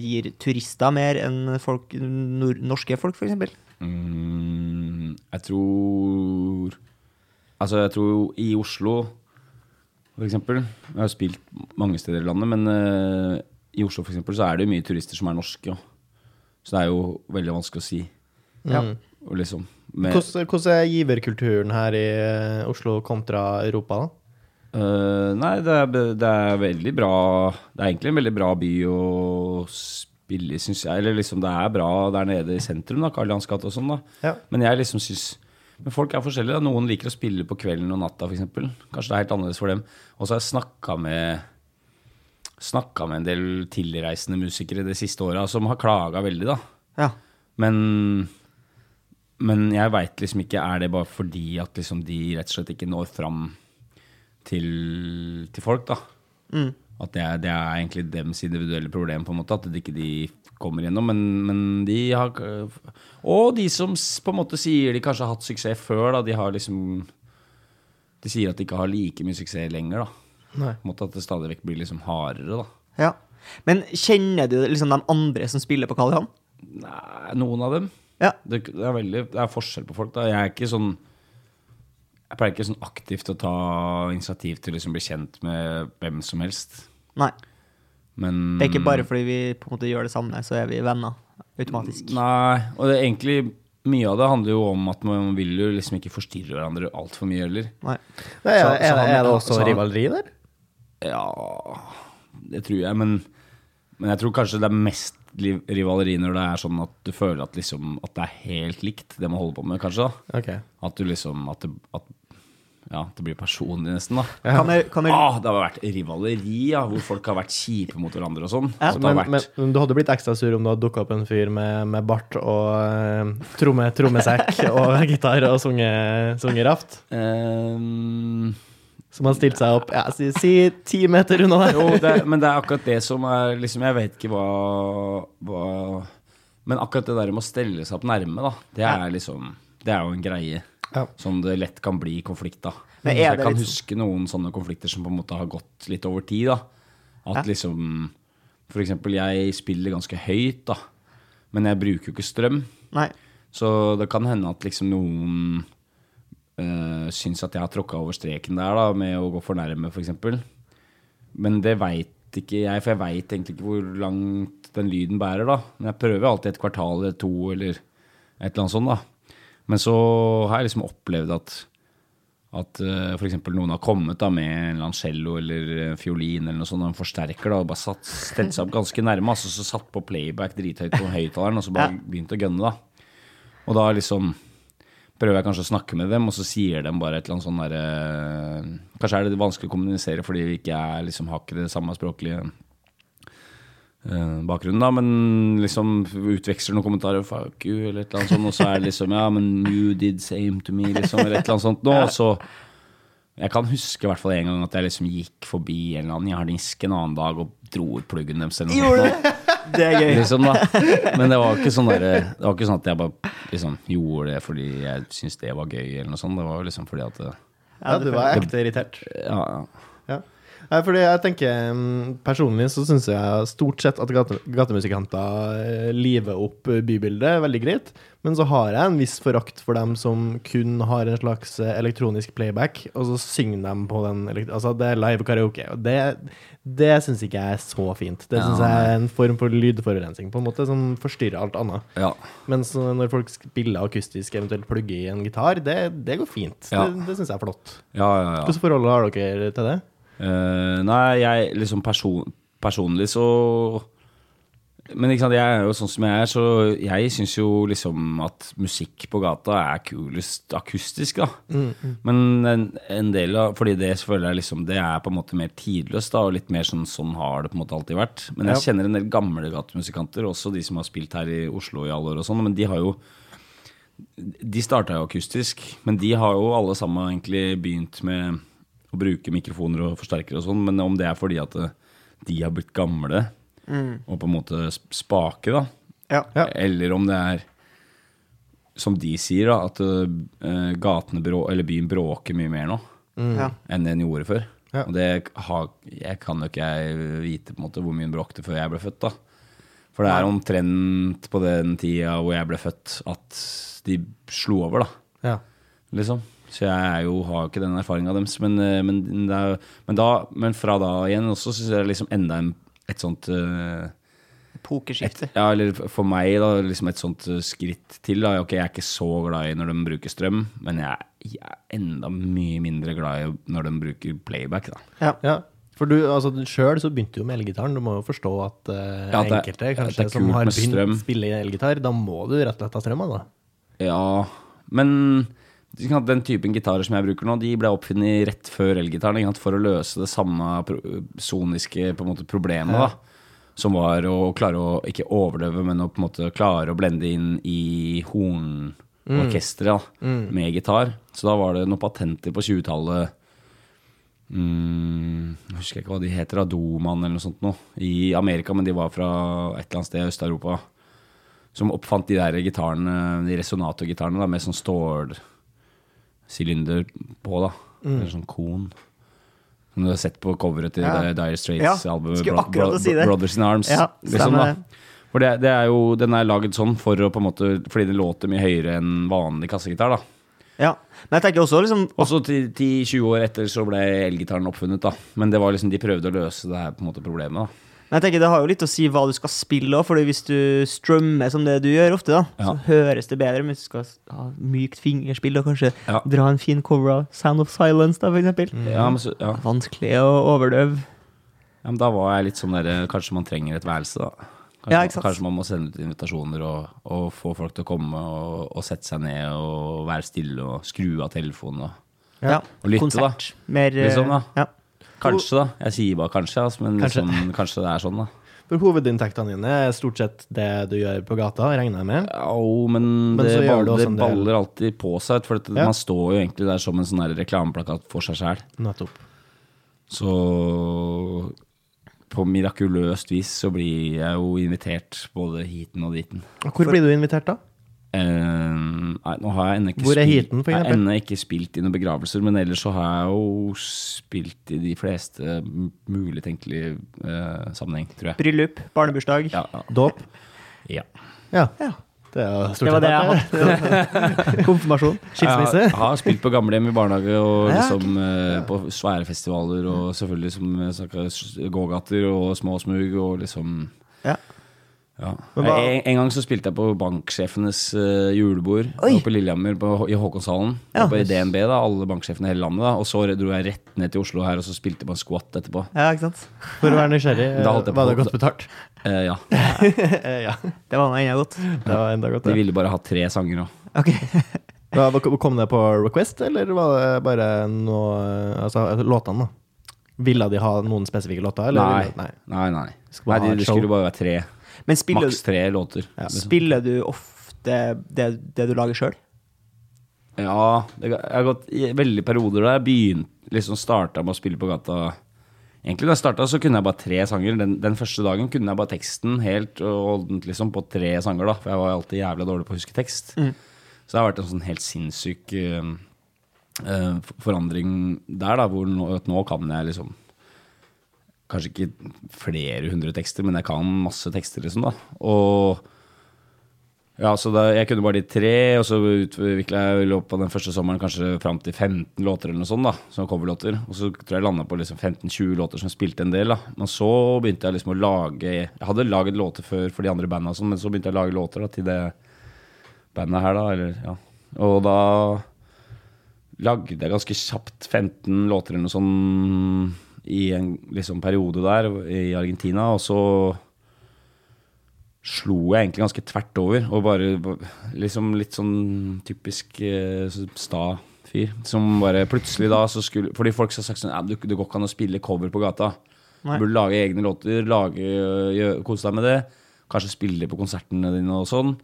Gir turister mer enn folk, nor norske folk, f.eks.? Mm, jeg tror Altså, jeg tror i Oslo, for eksempel Jeg har spilt mange steder i landet, men eh, i Oslo for eksempel, så er det jo mye turister som er norske. jo. Så det er jo veldig vanskelig å si. Ja. Og liksom med, Hvordan, hvordan er giverkulturen her i eh, Oslo kontra Europa, da? Eh, nei, det er, det er veldig bra Det er egentlig en veldig bra by å spille i, syns jeg. Eller liksom, det er bra der nede i sentrum, da, Karl Johans gate og sånn, da. Ja. Men jeg liksom syns Men folk er forskjellige. Da. Noen liker å spille på kvelden og natta, f.eks. Kanskje det er helt annerledes for dem. Og så har jeg snakka med Snakka med en del tilreisende musikere de siste åra som har klaga veldig, da. Ja. Men Men jeg veit liksom ikke Er det bare fordi at liksom de rett og slett ikke når fram til, til folk, da? Mm. At det er, det er egentlig dems individuelle problem, på en måte. At det ikke de kommer gjennom. Men, men de har Og de som på en måte sier de kanskje har hatt suksess før, da. De har liksom De sier at de ikke har like mye suksess lenger, da. Nei. På en måte At det stadig vekk blir liksom hardere, da. ja. Men kjenner du liksom de andre som spiller på Karl Johan? Nei, noen av dem. Ja. Det, det, er veldig, det er forskjell på folk. da Jeg er ikke sånn Jeg pleier ikke sånn aktivt å ta initiativ til å liksom bli kjent med hvem som helst. Nei. Men Det er ikke bare fordi vi på en måte gjør det samme, så er vi venner automatisk. Nei, og det er egentlig mye av det handler jo om at man vil jo liksom ikke forstyrre hverandre altfor mye heller. Nei. Så- er, så er, han- er det også så han- rivaleri der? Ja Det tror jeg, men, men jeg tror kanskje det er mest rivaleri når det er sånn at du føler at, liksom, at det er helt likt, det man holder på med, kanskje. da Ok. At du liksom At, det, at Ja, det blir personlig nesten, da. Ja. Kan jeg, kan jeg... Ah, det har vært rivaleri, ja, hvor folk har vært kjipe mot hverandre og sånn. Ja. Men, vært men, du hadde blitt ekstra sur om det hadde dukka opp en fyr med, med bart og uh, tromme, trommesekk og gitar og sunget, sunget raft? Ehm, Som har stilt seg opp ja, si, si ti meter unna der. Jo, det, men det er akkurat det som er liksom Jeg vet ikke hva, hva Men akkurat det der med å stelle seg opp nærme, da, det er liksom Det er jo en greie. Ja. Som det lett kan bli konflikt, av. Jeg kan litt huske noen sånne konflikter som på en måte har gått litt over tid, da. At Ja. liksom eksempel, jeg spiller ganske høyt, da. Men jeg bruker jo ikke strøm. Nei. Så det kan hende at liksom noen øh, syns at jeg har tråkka over streken der da, med å gå for nærme, f.eks. Men det veit ikke jeg, for jeg veit egentlig ikke hvor langt den lyden bærer. da. Men jeg prøver alltid et kvartal eller to eller et eller annet sånt. da. Men så har jeg liksom opplevd at at uh, f.eks. noen har kommet da med en eller annen cello eller en fiolin eller noe sånt, og en forsterker da, og bare satt, stelt seg opp ganske nærme, altså, så satt på playback drithøyt på høyttaleren, og så bare begynte å gønne, da. Og da liksom prøver jeg kanskje å snakke med dem, og så sier de bare et eller annet sånn derre Kanskje er det vanskelig å kommunisere fordi vi ikke er, liksom, har ikke det samme språklige eh, bakgrunnen, da, men liksom utveksler noen kommentarer 'fuck you' eller et eller annet sånt, og så er det liksom 'ja, men you did same to me', liksom, eller et eller annet sånt nå, og så jeg kan huske i hvert fall en gang at jeg liksom gikk forbi en eller annen harnisk en annen dag og dro ut pluggen deres. eller noe sånt. Det er gøy. Liksom da. Men det var ikke sånn der, Det var ikke sånn at jeg bare liksom gjorde det fordi jeg syntes det var gøy, eller noe sånt. Det var jo liksom fordi at det, Ja, du var ekte irritert. Ja, ja. Ja. Nei, fordi jeg tenker mm, Personlig så syns jeg stort sett at gate, gatemusikanter eh, liver opp eh, bybildet veldig greit. Men så har jeg en viss forakt for dem som kun har en slags eh, elektronisk playback, og så synger de på den Altså, det er live karaoke. Og det, det syns ikke jeg er så fint. Det syns jeg er en form for lydforurensning, på en måte, som forstyrrer alt annet. ja. Mens når folk spiller akustisk, eventuelt plugger i en gitar, det, det går fint. Ja. Det, det syns jeg er flott. ja, ja, ja. Hvilket forhold har dere til det? Eh, nei, jeg liksom person, personlig så Men ikke sant, jeg er jo sånn som jeg er, så jeg syns jo liksom at musikk på gata er kulest akustisk, da. Men en, en del av Fordi det føler jeg liksom Det er på en måte mer tidløst, da, og litt mer sånn sånn har det på en måte alltid vært. Men jeg Ja. kjenner en del gamle gatemusikanter, også de som har spilt her i Oslo i alle år og sånn, men de har jo de starta jo akustisk, men de har jo alle sammen egentlig begynt med å bruke mikrofoner og forsterkere og sånn, men om det er fordi at eh, de har blitt gamle og på en måte spake, da, Ja. Ja. eller om det er som de sier, da, at uh, gatene brå, eller byen bråker mye mer nå Ja. enn den gjorde før. Ja. Og det har, jeg kan jo ikke jeg vite på en måte hvor mye den bråkte før jeg ble født. da. For det er omtrent på den tida hvor jeg ble født, at de slo over, da. Ja. Liksom. Så jeg er jo, har jo ikke den erfaringa deres. Men, eh, men, det er, men, da, men fra da igjen også syns jeg det er liksom enda en, et sånt uh, Pokerskifte. Ja, eller for meg, da, liksom et sånt eh, skritt til. Da. Ok, jeg er ikke så glad i når de bruker strøm, men jeg, jeg er enda mye mindre glad i når de bruker playback. da. Ja. Ja, for du, altså Sjøl så begynte du jo med elgitaren. Du må jo forstå at uh, Ja, det- enkelte kanskje som har begynt å spille elgitar, da må du rett og slett ha strøm av, da. Ja, men den typen gitarer som jeg bruker nå, de ble oppfunnet rett før elgitaren for å løse det samme soniske måte, problemet. Ja. da Som var å klare å ikke overdøve, men å på en måte klare å blende inn i hornorkesteret da, med gitar. Så da var det noen patenter på 20-tallet mm, Jeg husker ikke hva de heter, Doman eller noe sånt noe, i Amerika, men de var fra et eller annet sted i Øst-Europa. Som oppfant de der gitarene, de resonatorgitarene med sånn stålsylinder på, da. Eller sånn kon. Som du har sett på coveret til Ja. ja. Dire Straits-albumet skulle akkurat si det. Brothers in Arms. Ja, liksom. For det, det er jo, den er laget sånn for å på en måte Fordi den låter mye høyere enn vanlig kassegitar. da ja. Men jeg tenker også liksom Også 10-20 år etter så ble elgitaren oppfunnet. da Men det var liksom de prøvde å løse det her på en måte problemet. da Men jeg tenker Det har jo litt å si hva du skal spille òg, hvis du strømmer som det du gjør ofte, da Ja. så høres det bedre. Men hvis du skal ha mykt fingerspill og kanskje Ja. dra en fin cover av Sound of Silence, da, for eksempel. Ja, men så, ja. Vanskelig å overdøve. Ja, men da var jeg litt sånn der Kanskje man trenger et værelse, da. Kanskje, Ja, kanskje man må sende ut invitasjoner og, og få folk til å komme og, og sette seg ned og være stille og skru av telefonen. Og. Ja. Og lytte, da. Konsert. Mer eh, Liksom, da. Ja. Kanskje, da. Jeg sier bare kanskje, altså, men Kanskje. Liksom, kanskje det er sånn, da. For hovedinntektene dine er stort sett det du gjør på gata, regner jeg med. Jo, men, Men det, baller, det det baller alltid på seg. For Ja. man står jo egentlig der som en sånn reklameplakat for seg sjæl. Nettopp. Så på mirakuløst vis så blir jeg jo invitert både hiten og diten. Hvor Hvor blir du invitert, da? Eh, nei, nå har jeg ennå ikke, Hvor er heaten, for jeg har ennå ikke spilt i noen begravelser, men ellers så har jeg jo spilt i de fleste mulig tenkelige uh, sammenheng, tror jeg. Bryllup, barnebursdag. Ja, ja. Dåp? ja. Ja. Ja. Det Det var det jeg hadde. Konfirmasjon. Skilsmisse? Jeg har spilt på gamlehjem i barnehage og liksom eh, på svære festivaler og selvfølgelig som jeg gågater og småsmug og liksom Ja. ja. En, en gang så spilte jeg på banksjefenes uh, julebord på Lillehammer på, i Håkonshallen. Ja. På DNB, da, alle banksjefene i hele landet. da Og så dro jeg rett ned til Oslo her og så spilte jeg på en squat etterpå. Ja, ikke sant? For å være nysgjerrig, jeg var det godt betalt? Uh, ja. Eh, ja. Det var enda godt. Det var enda godt, De ville bare ha tre sanger òg. Ok. Hva- hva- Kom det på request, eller var det bare noe Altså låtene, da? Ville de ha noen spesifikke låter? Eller? Nei. nei. Nei, nei. Nei de, det, skulle bare være tre. Men spiller, Maks tre låter. Ja. liksom. spiller du ofte det, det du lager sjøl? Ja, det, jeg har gått i veldig perioder da jeg begynte liksom starta med å spille på gata. Egentlig da jeg starta, så kunne jeg bare tre sanger. Den, den første dagen kunne jeg bare teksten helt og liksom på tre sanger, da. For jeg var alltid jævla dårlig på å huske tekst. Så det har vært en sånn helt sinnssyk uh, uh, forandring der, da, hvor nå, nå kan jeg liksom Kanskje ikke flere hundre tekster, men jeg kan masse tekster, liksom, da. Og ja, så da, Jeg kunne bare de tre, og så utvikla jeg i løpet av den første sommeren kanskje fram til 15 låter eller noe sånt. da, som coverlåter. Og så tror jeg jeg landa på liksom 15-20 låter som spilte en del. da. Men så begynte jeg liksom å lage Jeg hadde laget låter før for de andre banda, sånn, men så begynte jeg å lage låter da, til det bandet her. da, eller, ja. Og da lagde jeg ganske kjapt 15 låter eller noe sånn i en liksom, periode der i Argentina, og så slo jeg egentlig ganske tvert over. Og bare liksom litt sånn typisk eh, sta fyr. Som bare plutselig da så skulle Fordi folk har sagt sånn du, Det går ikke an å spille cover på gata. Nei. Du burde lage egne låter, lage, kose deg med det. Kanskje spille på konsertene dine og sånn.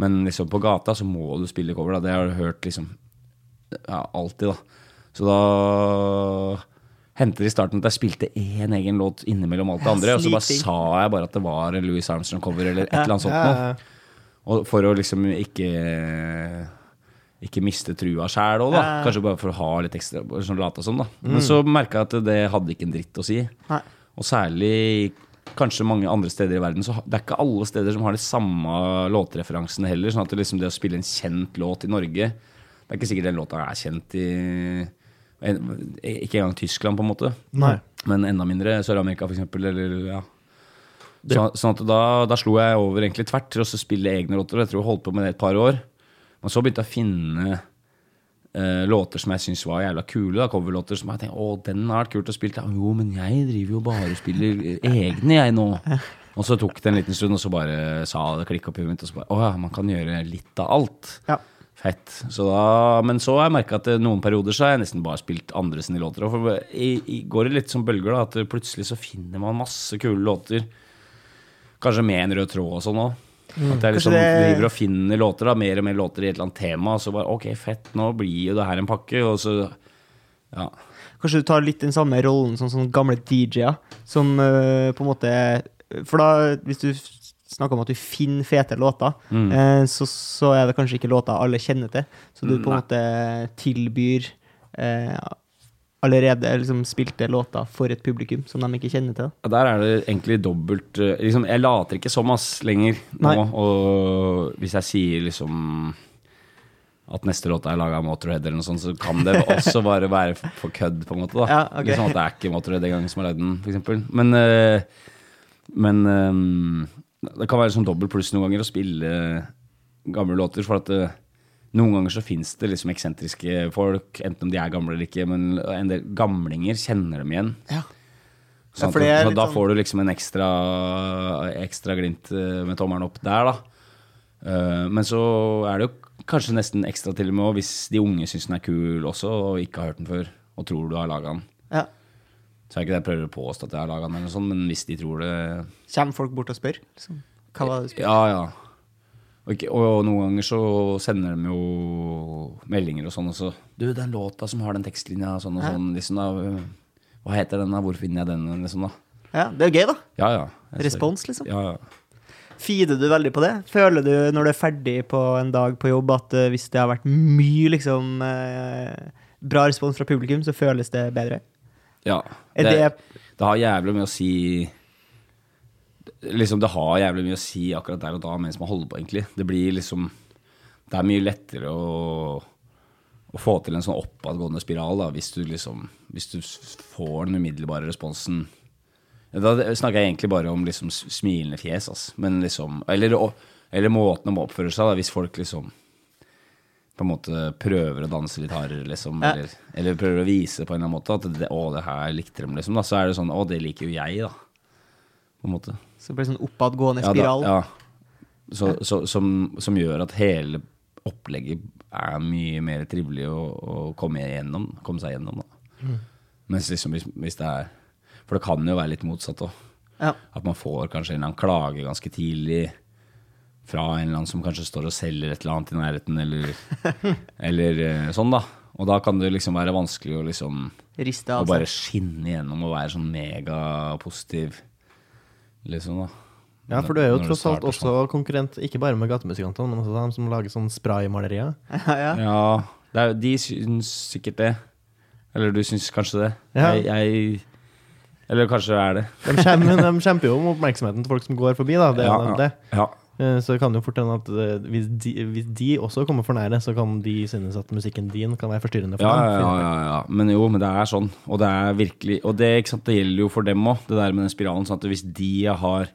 Men liksom på gata så må du spille cover. da Det har du hørt liksom ja, alltid, da. Så da hendte det i starten at jeg spilte én egen låt innimellom alt det andre. Og så bare sa jeg bare at det var en Louis Armstrong-cover eller et eller annet sånt noe. Og for å liksom ikke ikke miste trua sjæl òg, da. Kanskje bare for å ha litt ekstra sånn late som, da. Men så merka jeg at det hadde ikke en dritt å si. Og særlig kanskje mange andre steder i verden, så det er ikke alle steder som har de samme låtreferansene heller. Sånn at det, liksom, det å spille en kjent låt i Norge Det er ikke sikkert den låta er kjent i Ikke engang Tyskland, på en måte. Nei. Men enda mindre Sør-Amerika, eksempel. Eller, ja. Så, sånn at da, da slo jeg over egentlig tvert til å spille egne låter. Jeg tror jeg holdt på med det et par år. Men så begynte jeg å finne eh, låter som jeg syntes var jævla kule. Da, coverlåter som jeg tenkte å, den har vært kult å spille. Ja, Jo, men jeg driver jo bare og spiller egne, jeg nå. Og så tok det en liten stund, og så bare sa det klikk opp i huet mitt. Og så bare å ja, man kan gjøre litt av alt. Ja. Fett. Så da, men så har jeg merka at eh, noen perioder så har jeg nesten bare spilt andre sine låter. For i, i, går det litt som bølger, da. At plutselig så finner man masse kule låter. Kanskje med en rød tråd og sånn òg. At jeg liksom det- driver og finner låter, da, mer og mer låter i et eller annet tema. Og så bare ok, fett, nå blir jo det her en pakke. Og så ja. Kanskje du tar litt den samme rollen som sånne gamle DJ-er, som uh, på en måte For da, hvis du snakker om at du finner fete låter, Mm. eh, så, så er det kanskje ikke låter alle kjenner til. Så du på en måte tilbyr eh, allerede liksom spilte låter for et publikum som de ikke kjenner til. Ja, Der er det egentlig dobbelt eh, liksom, Jeg later ikke som ass lenger nå. Og hvis jeg sier liksom at neste låt er laga av Motorhead, eller noe sånt, så kan det også bare være for, for kødd, på en måte. da Ja, okay. Liksom at det er ikke Motorhead engang som har lagd den, f.eks. Men, eh, men eh, det kan være sånn dobbelt pluss noen ganger å spille gamle låter. For at det, noen ganger så fins det liksom eksentriske folk, enten om de er gamle eller ikke, men en del gamlinger kjenner dem igjen. Ja. Sånn at- så da sånn- får du liksom en ekstra, ekstra glimt eh, med tommelen opp der, da. Eh, men så er det jo Kanskje nesten ekstra til og med, hvis de unge syns den er kul også, og ikke har hørt den før, og tror du har laga den. Ja. Så er ikke det jeg prøver å påstå at jeg har laga den, eller sånn, men hvis de tror det Kommer folk bort og spør? Liksom. Hva var det du spurte? Ja, ja. Og, og noen ganger så sender de jo meldinger og sånn også. Du, den låta som har den tekstlinja sånn og Ja. sånn, liksom da Hva heter den, da? Hvor finner jeg den, liksom, da? Ja, det er jo gøy, da. Ja, ja. Respons, liksom. Ja, ja. Feeder du veldig på det? Føler du når du er ferdig på en dag på jobb, at eh, hvis det har vært mye liksom eh, bra respons fra publikum, så føles det bedre? Ja. Det, det, har jævlig mye å si Liksom, det har jævlig mye å si akkurat der og da mens man holder på, egentlig. Det blir liksom Det er mye lettere å, å få til en sånn oppadgående spiral, da, hvis du liksom Hvis du får den umiddelbare responsen Da snakker jeg egentlig bare om liksom smilende fjes, altså. Men liksom Eller, eller måten de oppfører seg, da, hvis folk liksom på en måte prøver å danse litt hardere, liksom. Ja. Eller, eller prøver å vise på en eller annen måte at det, å, det her likte de, liksom. Da. Så er det sånn Å, det liker jo jeg, da. På en måte. så blir det sånn oppadgående Ja, da, spiral? ja. Så, så, som, som gjør at hele opplegget er mye mer trivelig å, å komme, igjennom, komme seg gjennom. Da. Mm. Mens liksom hvis, hvis det er For det kan jo være litt motsatt òg. Ja. At man får kanskje en klage ganske tidlig fra en eller annen som kanskje står og selger et eller annet i nærheten, eller, eller eh, sånn, da. Og da kan det liksom være vanskelig å liksom Riste Å av bare skinne gjennom og være sånn megapositiv, liksom, da. Ja, for du er jo Når tross alt også konkurrent, ikke bare med gatemusikantene, men også de som lager sånn spraymalerier. Ja, ja. Ja, det er, de syns sikkert det. Eller du syns kanskje det. Ja. Jeg, jeg Eller kanskje det er det. De kjemper, de kjemper jo om oppmerksomheten til folk som går forbi, da. Det ja. det. Ja. Eh, Så det kan jo fort hende at eh, hvis de, hvis de også kommer for nære, så kan de synes at musikken din kan være forstyrrende for Ja, dem. ja, ja, ja, ja. Men jo, men det er sånn. Og det er virkelig Og det, ikke sant, det gjelder jo for dem òg, det der med den spiralen. Sånn at hvis de har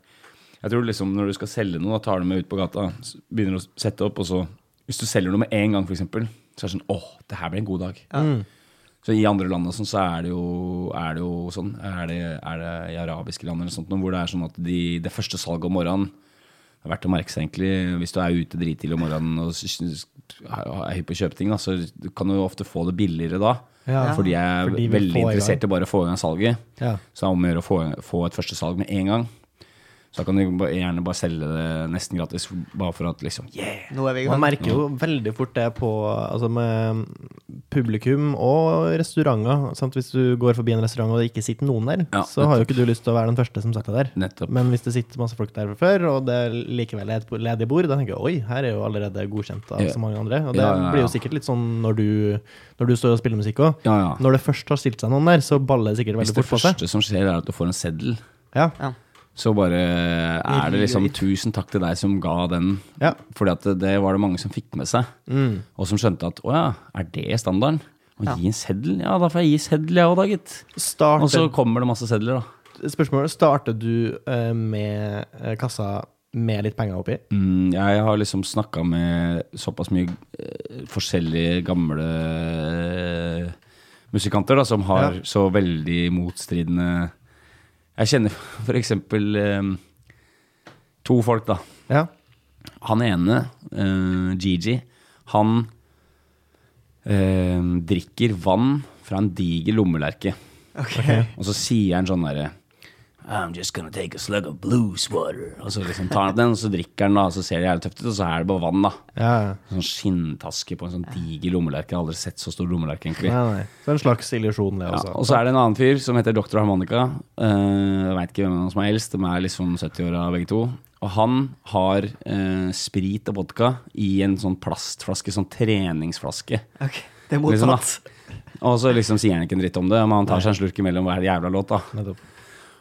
Jeg tror liksom når du skal selge noe, da tar du med ut på gata, begynner å sette opp, og så Hvis du selger noe med en gang, for eksempel, så er det sånn Åh, det her blir en god dag. Mm. Så i andre land sånn, så er det jo, er det jo sånn er det, er det i arabiske land eller sånt, hvor det er sånn at de, det første salget om morgenen det er verdt å merke seg egentlig Hvis du er ute drittidlig om morgenen og er hypp på å kjøpe ting, da, så kan du ofte få det billigere da. Ja. Fordi jeg er Fordi veldig interessert i bare å få i gang salget. Ja. Så det er om å gjøre å få, få et første salg med en gang. Så da kan du gjerne bare selge det nesten gratis, bare for at liksom Yeah! Er Man merker jo veldig fort det på altså med publikum og restauranter. Sant? Hvis du går forbi en restaurant og det ikke sitter noen der, Ja, så har jo ikke du lyst til å være den første som setter deg der. Nettopp. Men hvis det sitter masse folk der fra før, og det likevel er et ledig bord, da tenker jeg oi, her er jo allerede godkjent av så mange andre. Og det Ja, ja, ja. blir jo sikkert litt sånn når du, når du står og spiller musikk òg. Ja, ja. Når det først har stilt seg noen der, så baller det sikkert veldig fort på seg. Hvis det første som skjer, er at du får en seddel, Ja. Så bare er det liksom tusen takk til deg som ga den. Ja. Fordi at det, var det mange som fikk med seg, Mm. og som skjønte at å ja, er det standarden? Å Ja. gi en seddel? Ja, da får jeg gi seddel, jeg òg, da, gitt. Og så kommer det masse sedler, da. spørsmålet, starter du eh, med eh, kassa med litt penger oppi? Mm, jeg har liksom snakka med såpass mye eh, forskjellige gamle musikanter da, som har Ja. så veldig motstridende Jeg kjenner for eksempel eh, to folk, da. Ja. Han ene, eh, Gigi, han eh, drikker vann fra en diger lommelerke. Ok. Og så sier han sånn derre I'm just gonna take a slug of blues water. Og så liksom tar han den, og så drikker han, og så ser det jævlig tøft ut, og så er det bare vann, da. ja. Sånn skinntaske på en sånn diger lommelerke. Jeg har aldri sett så stor lommelerke, egentlig. Nei, nei. Så en slags illusjon, det Ja, og så er det en annen fyr som heter Dr. Harmonica. Uh, jeg veit ikke hvem som er eldst. De er liksom 70-åra begge to. Og han har uh, sprit og vodka i en sånn plastflaske, sånn treningsflaske. Ok, Det er Liksom, da. Og så liksom sier han ikke en dritt om det, men han tar seg en slurk imellom hver jævla låt, da.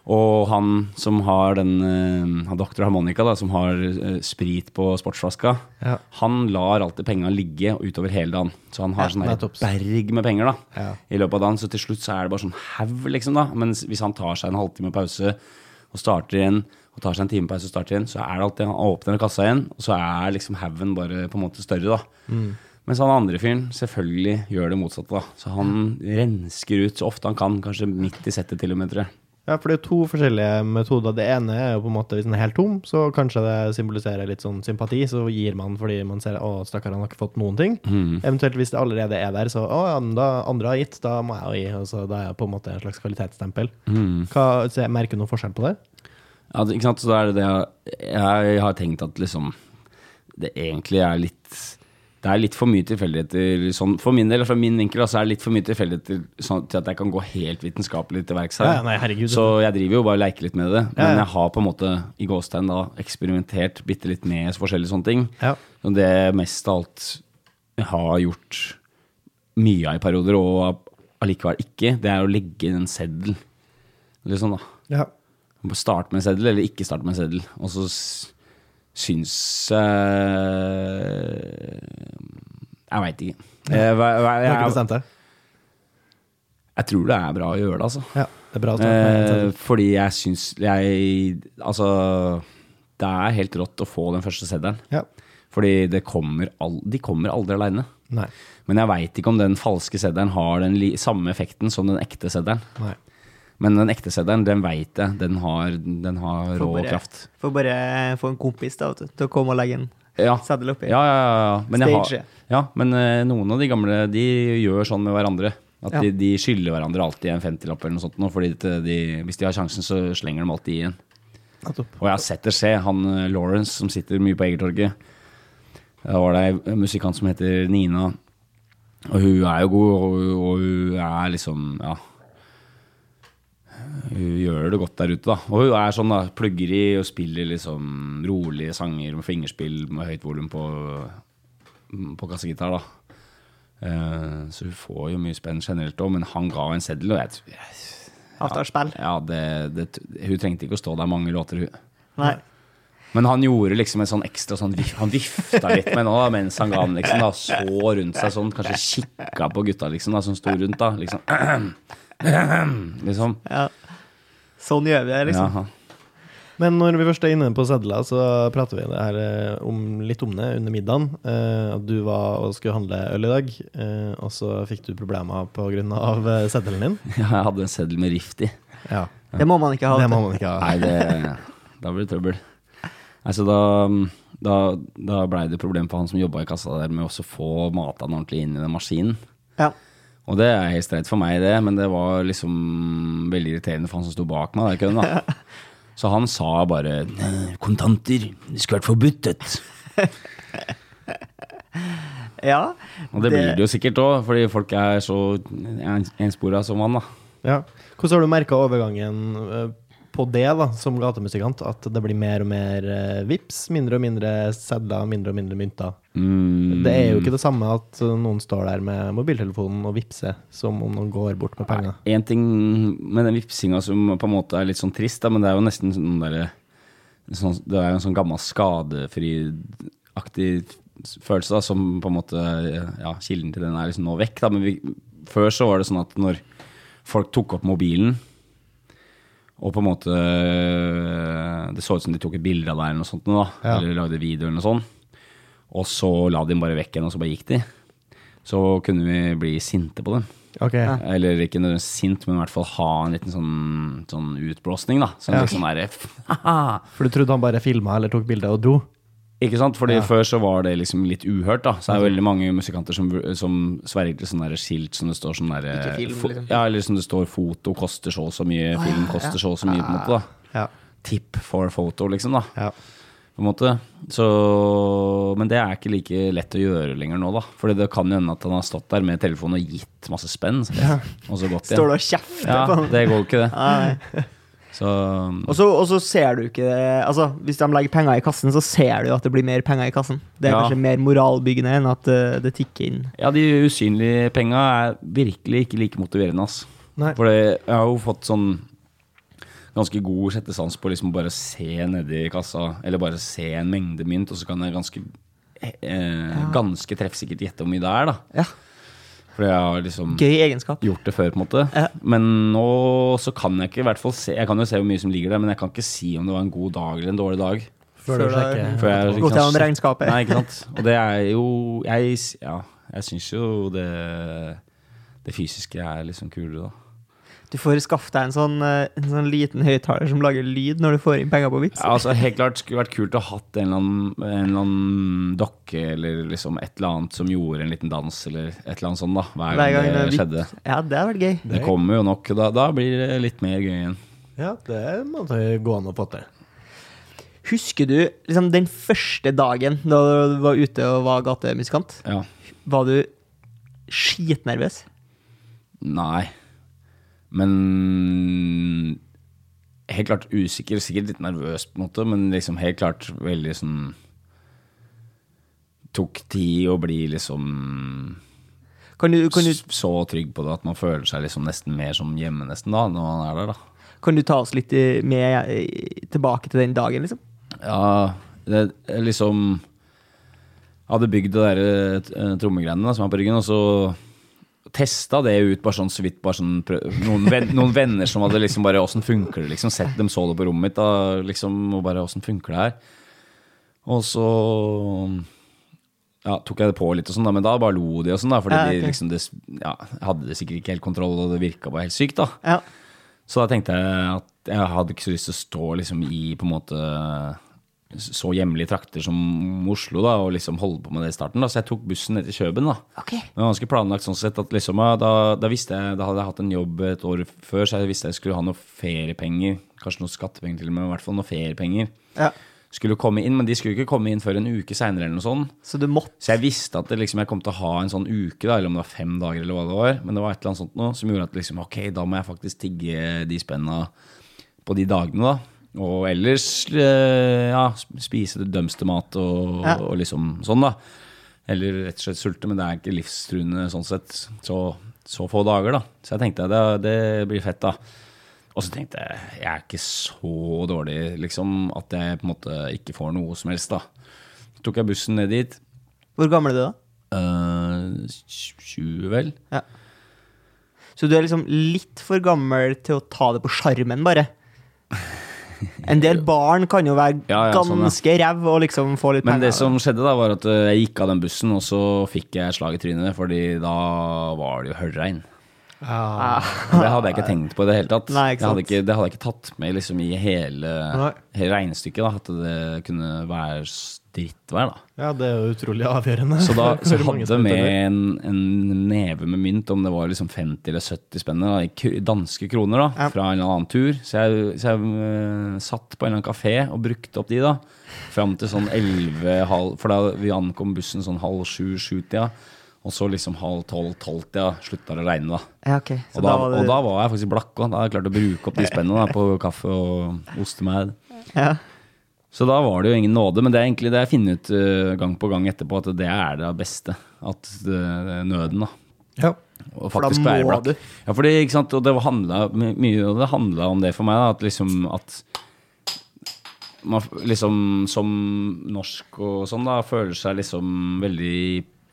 Og han som har den han Dr. Harmonica, da, som har eh, sprit på sportsflaska, Ja. han lar alltid penga ligge utover hele dagen. Så han har Ja, sånn berg med penger da Ja. i løpet av dagen. Så til slutt så er det bare sånn haug, liksom. da Men hvis han tar seg en halvtime pause og starter igjen, og tar seg en time pause og starter igjen, så er det alltid han åpner kassa igjen, og så er liksom haugen bare på en måte større, da. Mm. Mens han andre fyren selvfølgelig gjør det motsatte, da. Så han rensker ut så ofte han kan, kanskje midt i settet til og med, tror jeg. Ja, for det er to forskjellige metoder. Det ene er jo på en måte hvis den er helt tom, så kanskje det symboliserer litt sånn sympati. Så gir man fordi man ser å, stakkar, han har ikke fått noen ting. Mm. Eventuelt hvis det allerede er der, så å ja, men da andre har gitt, da må jeg jo gi. Og så da er jeg på en måte en slags kvalitetsstempel. Mm. Hva, så jeg merker du noen forskjell på det? Ja, ikke sant, så da er det det jeg, jeg har tenkt at liksom Det egentlig er litt Det er litt for mye tilfeldigheter sånn, For min del, fra min vinkel, altså, så er det litt for mye tilfeldigheter sånn, til at jeg kan gå helt vitenskapelig til verks her. Ja, nei, herregud. Så jeg driver jo bare og leker litt med det. Ja, Men jeg har på en måte i gåstegn da eksperimentert bitte litt med forskjellige sånne ting. Ja. Og det mest av alt jeg har gjort mye av i perioder, og allikevel ikke, det er å legge inn en seddel. Eller sånn, da. Ja. Starte med en seddel, eller ikke starte med en seddel. Og så syns jeg Jeg veit ikke. Jeg, hva- hva- jeg, jeg, jeg tror det er bra å gjøre det, altså. Ja, det er bra å ta Eh, fordi jeg syns jeg Altså, det er helt rått å få den første seddelen. Ja. Fordi det kommer al de kommer aldri aleine. Men jeg veit ikke om den falske seddelen har den li samme effekten som den ekte seddelen. Nei. Men den ekte seddelen, den veit jeg. Den har, den har rå bare- kraft. Får bare få en kompis da, til å komme og legge en Ja. seddel oppi. Ja, ja, ja. Men, har, ja, men uh, noen av de gamle De gjør sånn med hverandre. At Ja. de, de skylder hverandre alltid en 50-lapp eller noe sånt. Nå, fordi de, hvis de har sjansen, så slenger de alltid i en. Og jeg har sett det skje. Han eh, Lawrence som sitter mye på Egertorget. Da var det ei musikant som heter Nina. Og hun er jo god, og, og hun er liksom Ja. Hun gjør det godt der ute, da. Og hun er sånn, da. Plugger i og spiller liksom rolige sanger med fingerspill med høyt volum på, på kassegitar, da. Eh, så hun får jo mye spenn generelt òg, men han ga en seddel, og jeg, jeg Ja, ja, det, det, hun trengte ikke å stå der mange låter, hun. Nei. Men han gjorde liksom en sånn ekstra sånn Han vifta litt med nå mens han ga den, liksom. da Så rundt seg sånn, kanskje kikka på gutta liksom da som sto rundt, da. Liksom. Liksom. Ja. Sånn gjør vi det, liksom. Jaha. Men når vi først er inne på sedler, så prater vi det her eh, om, litt om det under middagen. Eh, at du var og skulle handle øl i dag, eh, og så fikk du problemer pga. Seddelen din. Ja, jeg hadde en seddel med rift i. Ja, Det må man ikke ha. Det må man ikke ha. Nei, det, da blir det trøbbel. Altså, da, da, da blei det problem for han som jobba i kassa der med å få mata den ordentlig inn i den maskinen. Ja. Og det er helt streit for meg, det, men det var liksom veldig irriterende for han som sto bak meg. Der, køen, da. Så han sa bare «Eh, Kontanter, det skulle vært forbudt. ja. Og det, blir det jo sikkert òg, fordi folk er så en- enspora som han, da. Ja. Hvordan har du merka overgangen eh, på det da, som gatemusikant? At det blir mer og mer eh, vips, mindre og mindre sedler, mindre og mindre mynter? Mm, Det er jo ikke det samme at noen står der med mobiltelefonen og vipser, som om noen går bort med penger. En ting med den vipsinga som på en måte er litt sånn trist, da, men det er jo nesten sånn derre sånn, Det er jo en sånn gammel skadefri-aktig følelse da, som på en måte Ja, kilden til den er liksom nå vekk, da. Men vi, før så var det sånn at når folk tok opp mobilen og på en måte Det så ut som de tok et bilde av deg eller noe sånt, da, Ja. eller lagde video eller noe sånt. Og så la de bare vekk igjen, og så bare gikk de. Så kunne vi bli sinte på dem. Okay. Eller ikke nødvendigvis sint, men i hvert fall ha en liten sånn, sånn utblåsning, da. Sånn Ja. liksom derre. For du trodde han bare filma eller tok bilde og dro? Ikke sant? Fordi Ja. før så var det liksom litt uhørt, da. Så er det veldig mange musikanter som, som sverger til sånne der skilt som det står sånn derre Ikke film, liksom. Ja, eller som det står 'foto koster så og så mye', 'film koster så og så mye', på en måte, da. Ja. Tip for photo, liksom, da. ja. På en måte. Så, men det er ikke like lett å gjøre lenger nå, da. Fordi det kan jo hende at han har stått der med telefonen og gitt masse spenn, og så gått Står du og kjefter på Ja, det går ikke, det. Nei. Så Og så, og så ser du ikke det Altså, hvis de legger penger i kassen, så ser du at det blir mer penger i kassen. Det er Ja. kanskje mer moralbyggende enn at eh, det tikker inn. Ja, de usynlige penga er virkelig ikke like motiverende, ass. For jeg har jo fått sånn ganske god settesans på liksom bare se nedi kassa, eller bare se en mengde mynt, og så kan jeg ganske eh, ganske treffsikkert gjette hvor mye det er, da. Ja. For jeg har liksom Gøy egenskap. gjort det før, på en måte. Ja. Men nå så kan jeg ikke i hvert fall se Jeg kan jo se hvor mye som ligger der, men jeg kan ikke si om det var en god dag eller en dårlig dag. Før du har sjekker. Før jeg Gått liksom- gjennom regnskapet. Nei, ikke sant. Og det er jo Jeg, ja, jeg syns jo det Det fysiske er liksom kulere, da. Du får skaffe deg en sånn, eh, en sånn liten høyttaler som lager lyd når du får inn penger på Vipps. Ja, altså Helt klart skulle vært kult å ha hatt en eller, annen, en eller annen dokke eller liksom et eller annet som gjorde en liten dans eller et eller annet sånt da hver Hver gang, gang det skjedde. Ja, det har vært gøy. Det kommer jo nok, da, da blir det litt mer gøy igjen. Ja, det må det gå an å få til. Husker du liksom, den første dagen da du var ute og var gatemusikant? Ja. Var du skitnervøs? Nei. Men Helt klart usikker, sikkert litt nervøs, på en måte, men liksom helt klart veldig sånn Tok tid å bli liksom Kan du, kan, du, så trygg på det at man føler seg liksom nesten mer som hjemme nesten da, når man er der, da. kan du ta oss litt i- med tilbake til den dagen, liksom? Ja, det liksom Jeg hadde bygd det der eh, trommegreiene som er på ryggen, og så testa det ut bare sånn så vidt. Bare sånn, noen, ven, noen venner som hadde liksom bare Åssen funker det, liksom? Sett dem så det på rommet mitt, da, liksom, og bare Åssen funker det her? Og så ja, tok jeg det på litt, og sånn da, men da bare lo de og sånn, da, fordi Ja, de liksom det, ja, hadde det sikkert ikke helt kontroll, og det virka bare helt sykt. da Ja. så da tenkte jeg at jeg hadde ikke så lyst til å stå liksom i på en måte så hjemlige trakter som Oslo da, og liksom holde på med det i starten. da Så jeg tok bussen ned til Kjøben. da Okay. Det var ganske planlagt sånn sett at liksom da, da visste jeg Da hadde jeg hatt en jobb et år før, så jeg visste jeg skulle ha noen feriepenger. Kanskje noen skattepenger til og med, men i hvert fall noen feriepenger. Ja. Skulle komme inn, men de skulle ikke komme inn før en uke seinere. Så du måtte Så jeg visste at det liksom, jeg kom til å ha en sånn uke, da, eller om det var fem dager, eller hva det var. Men det var et eller annet sånt noe som gjorde at liksom, ok, da må jeg faktisk tigge de spenna på de dagene, da. Og ellers eh, ja, sp- spise dumpstermat og, Ja. og liksom sånn, da. Eller rett og slett sulte, men det er ikke livstruende sånn sett. Så, så få dager, da. Så jeg tenkte det, det blir fett, da. Og så tenkte jeg jeg er ikke så dårlig, liksom, at jeg på en måte ikke får noe som helst, da. Så tok jeg bussen ned dit. Hvor gammel er du da? Uh, 20, vel? Ja. Så du er liksom litt for gammel til å ta det på sjarmen, bare? En del barn kan jo være Ja, ja, sånn, ja. ganske ræv og liksom få litt Men det som skjedde, da var at uh, jeg gikk av den bussen, og så fikk jeg slag i trynet, fordi da var det jo høljregn. Ja. Det hadde jeg ikke tenkt på i det hele tatt. Nei, ikke jeg hadde ikke, det hadde jeg ikke tatt med liksom, i hele, hele regnestykket, da, at det kunne være drittvær. da ja, det er jo utrolig avgjørende. Så da så hadde vi med en, en neve med mynt, om det var liksom 50 eller 70 spennende da, i danske kroner, da, Ja. fra en eller annen tur. Så jeg, så jeg uh, satt på en eller annen kafé og brukte opp de, da. Fram til sånn 11 halv, For da vi ankom bussen sånn halv sju-sju-tida. Og så liksom halv tolv-tolv-tida slutta det å regne, da. Ja, okay. Og da, var og da var jeg faktisk blakk òg. Da hadde jeg klart å bruke opp de spennene da, på kaffe og ostemæd. ja. Så da var det jo ingen nåde, men det er egentlig det jeg finner ut uh, gang på gang etterpå, at det er det beste. At uh, nøden, da. Ja. Og For da må du. Ja, fordi, ikke sant, og det handla mye og det handla om det for meg, da, at liksom at man liksom som norsk og sånn da føler seg liksom veldig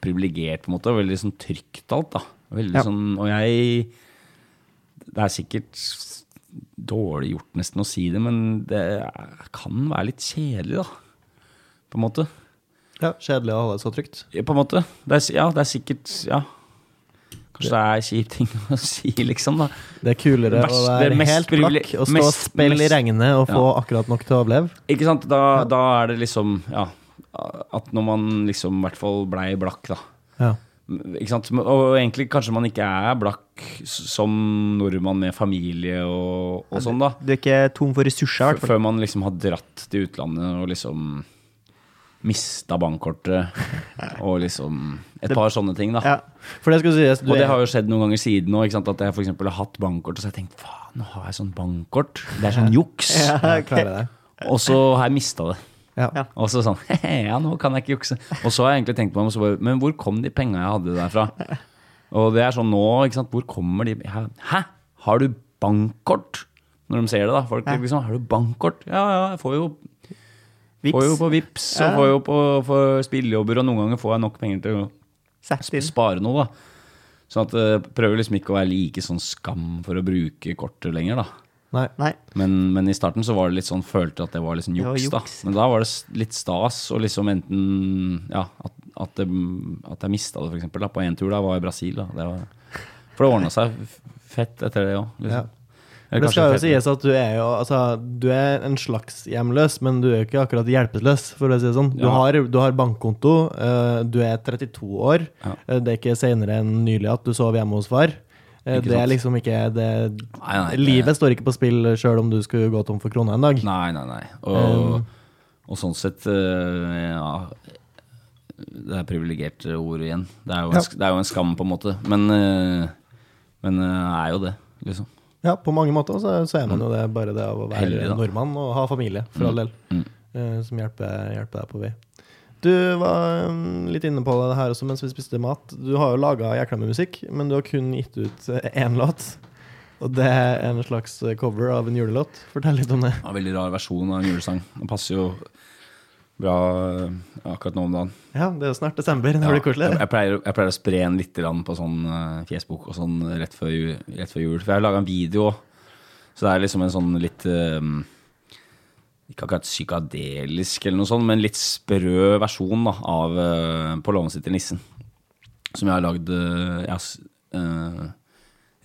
privilegert, på en måte. og Veldig sånn trygt alt, da. Veldig Ja. sånn Og jeg Det er sikkert dårlig gjort nesten å si det, men det kan være litt kjedelig, da. På en måte. ja, kjedelig å ha det så trygt. Ja, På en måte. Det er, ja, det er sikkert Ja. Kanskje det er kjip ting å si, liksom, da. Det er kulere Verst- å være helt blakk og stå og spille i regnet og få Ja. akkurat nok til å overleve. Ikke sant? Da, da er det liksom Ja. At når man liksom i hvert fall blei blakk, da. Ja. Ikke sant? Og egentlig kanskje man ikke er blakk som nordmann med familie og, og sånn, da. Du er ikke tom for ressurser, i. Før man liksom har dratt til utlandet og liksom mista bankkortet og liksom Et par sånne ting, da. Ja. For det skal sies, du Og det har jo skjedd noen ganger siden òg, at jeg for eksempel har hatt bankkort, og så har jeg tenkt faen, nå har jeg sånn bankkort. Det er sånn juks. Ja, jeg det. Og så har jeg mista det. Ja. Og så sånn Ja, nå kan jeg ikke jukse. Og så har jeg egentlig tenkt meg om, Men hvor kom de penga jeg hadde derfra? Og det er sånn nå, ikke sant. Hvor kommer de Hæ? Har du bankkort? Når de ser det, da. Folk Ja. liksom Har du bankkort? Ja, ja, jeg får jo, Vips. får jo på Vips og får jo på får spillejobber, og noen ganger får jeg nok penger til å spare noe, da. Sånn at jeg prøver liksom ikke å være like sånn skam for å bruke kortet lenger, da. Nei. Nei. Men, men i starten så var det litt sånn, følte at det var liksom Det var juks, da. Men da var det litt stas, og liksom enten Ja, at, at, det, at jeg mista det, eksempel. På én tur da var i Brasil. Da. Det var, for det ordna seg fett etter det òg. Ja. Liksom. Ja. Det skal jo sies at du er jo altså, du er en slags hjemløs, men du er jo ikke akkurat hjelpeløs, for å si det sånn. Du, Ja. har, du har bankkonto, uh, du er 32 år, Ja. Uh, det er ikke senere enn nylig at du sov hjemme hos far. Eh, det er liksom ikke det, Nei, nei, Livet står ikke på spill sjøl om du skulle gå tom for krona en dag. Nei, nei, nei. Og, Um, og sånn sett Ja. Det er privilegerte ord igjen. Det er, jo en, Ja. det er jo en skam, på en måte. Men, det men eh, er jo det, liksom. Ja, på mange måter så, så er man jo det bare det av å være Mm. Heldig, nordmann og ha familie, for all del, Mm. eh, som hjelper, hjelper deg på vei. Du var um, litt inne på det her også mens vi spiste mat. Du har jo laga jækla med musikk, men du har kun gitt ut eh, én låt. Og det er en slags eh, cover av en julelåt. Fortell litt om det. Ja, veldig rar versjon av en julesang. Den passer jo bra eh, akkurat nå om dagen. Ja, det er jo snart desember. Det Ja, blir koselig. jeg, jeg, pleier, jeg pleier å spre en litt på sånn Facebook og sånn rett før, jul, rett før jul. For jeg har laga en video òg. Så det er liksom en sånn litt eh, Ikke akkurat psykadelisk eller noe sånt, men litt sprø versjon da, av uh, På låven sitter nissen. Som jeg har lagd eh, Jeg eh,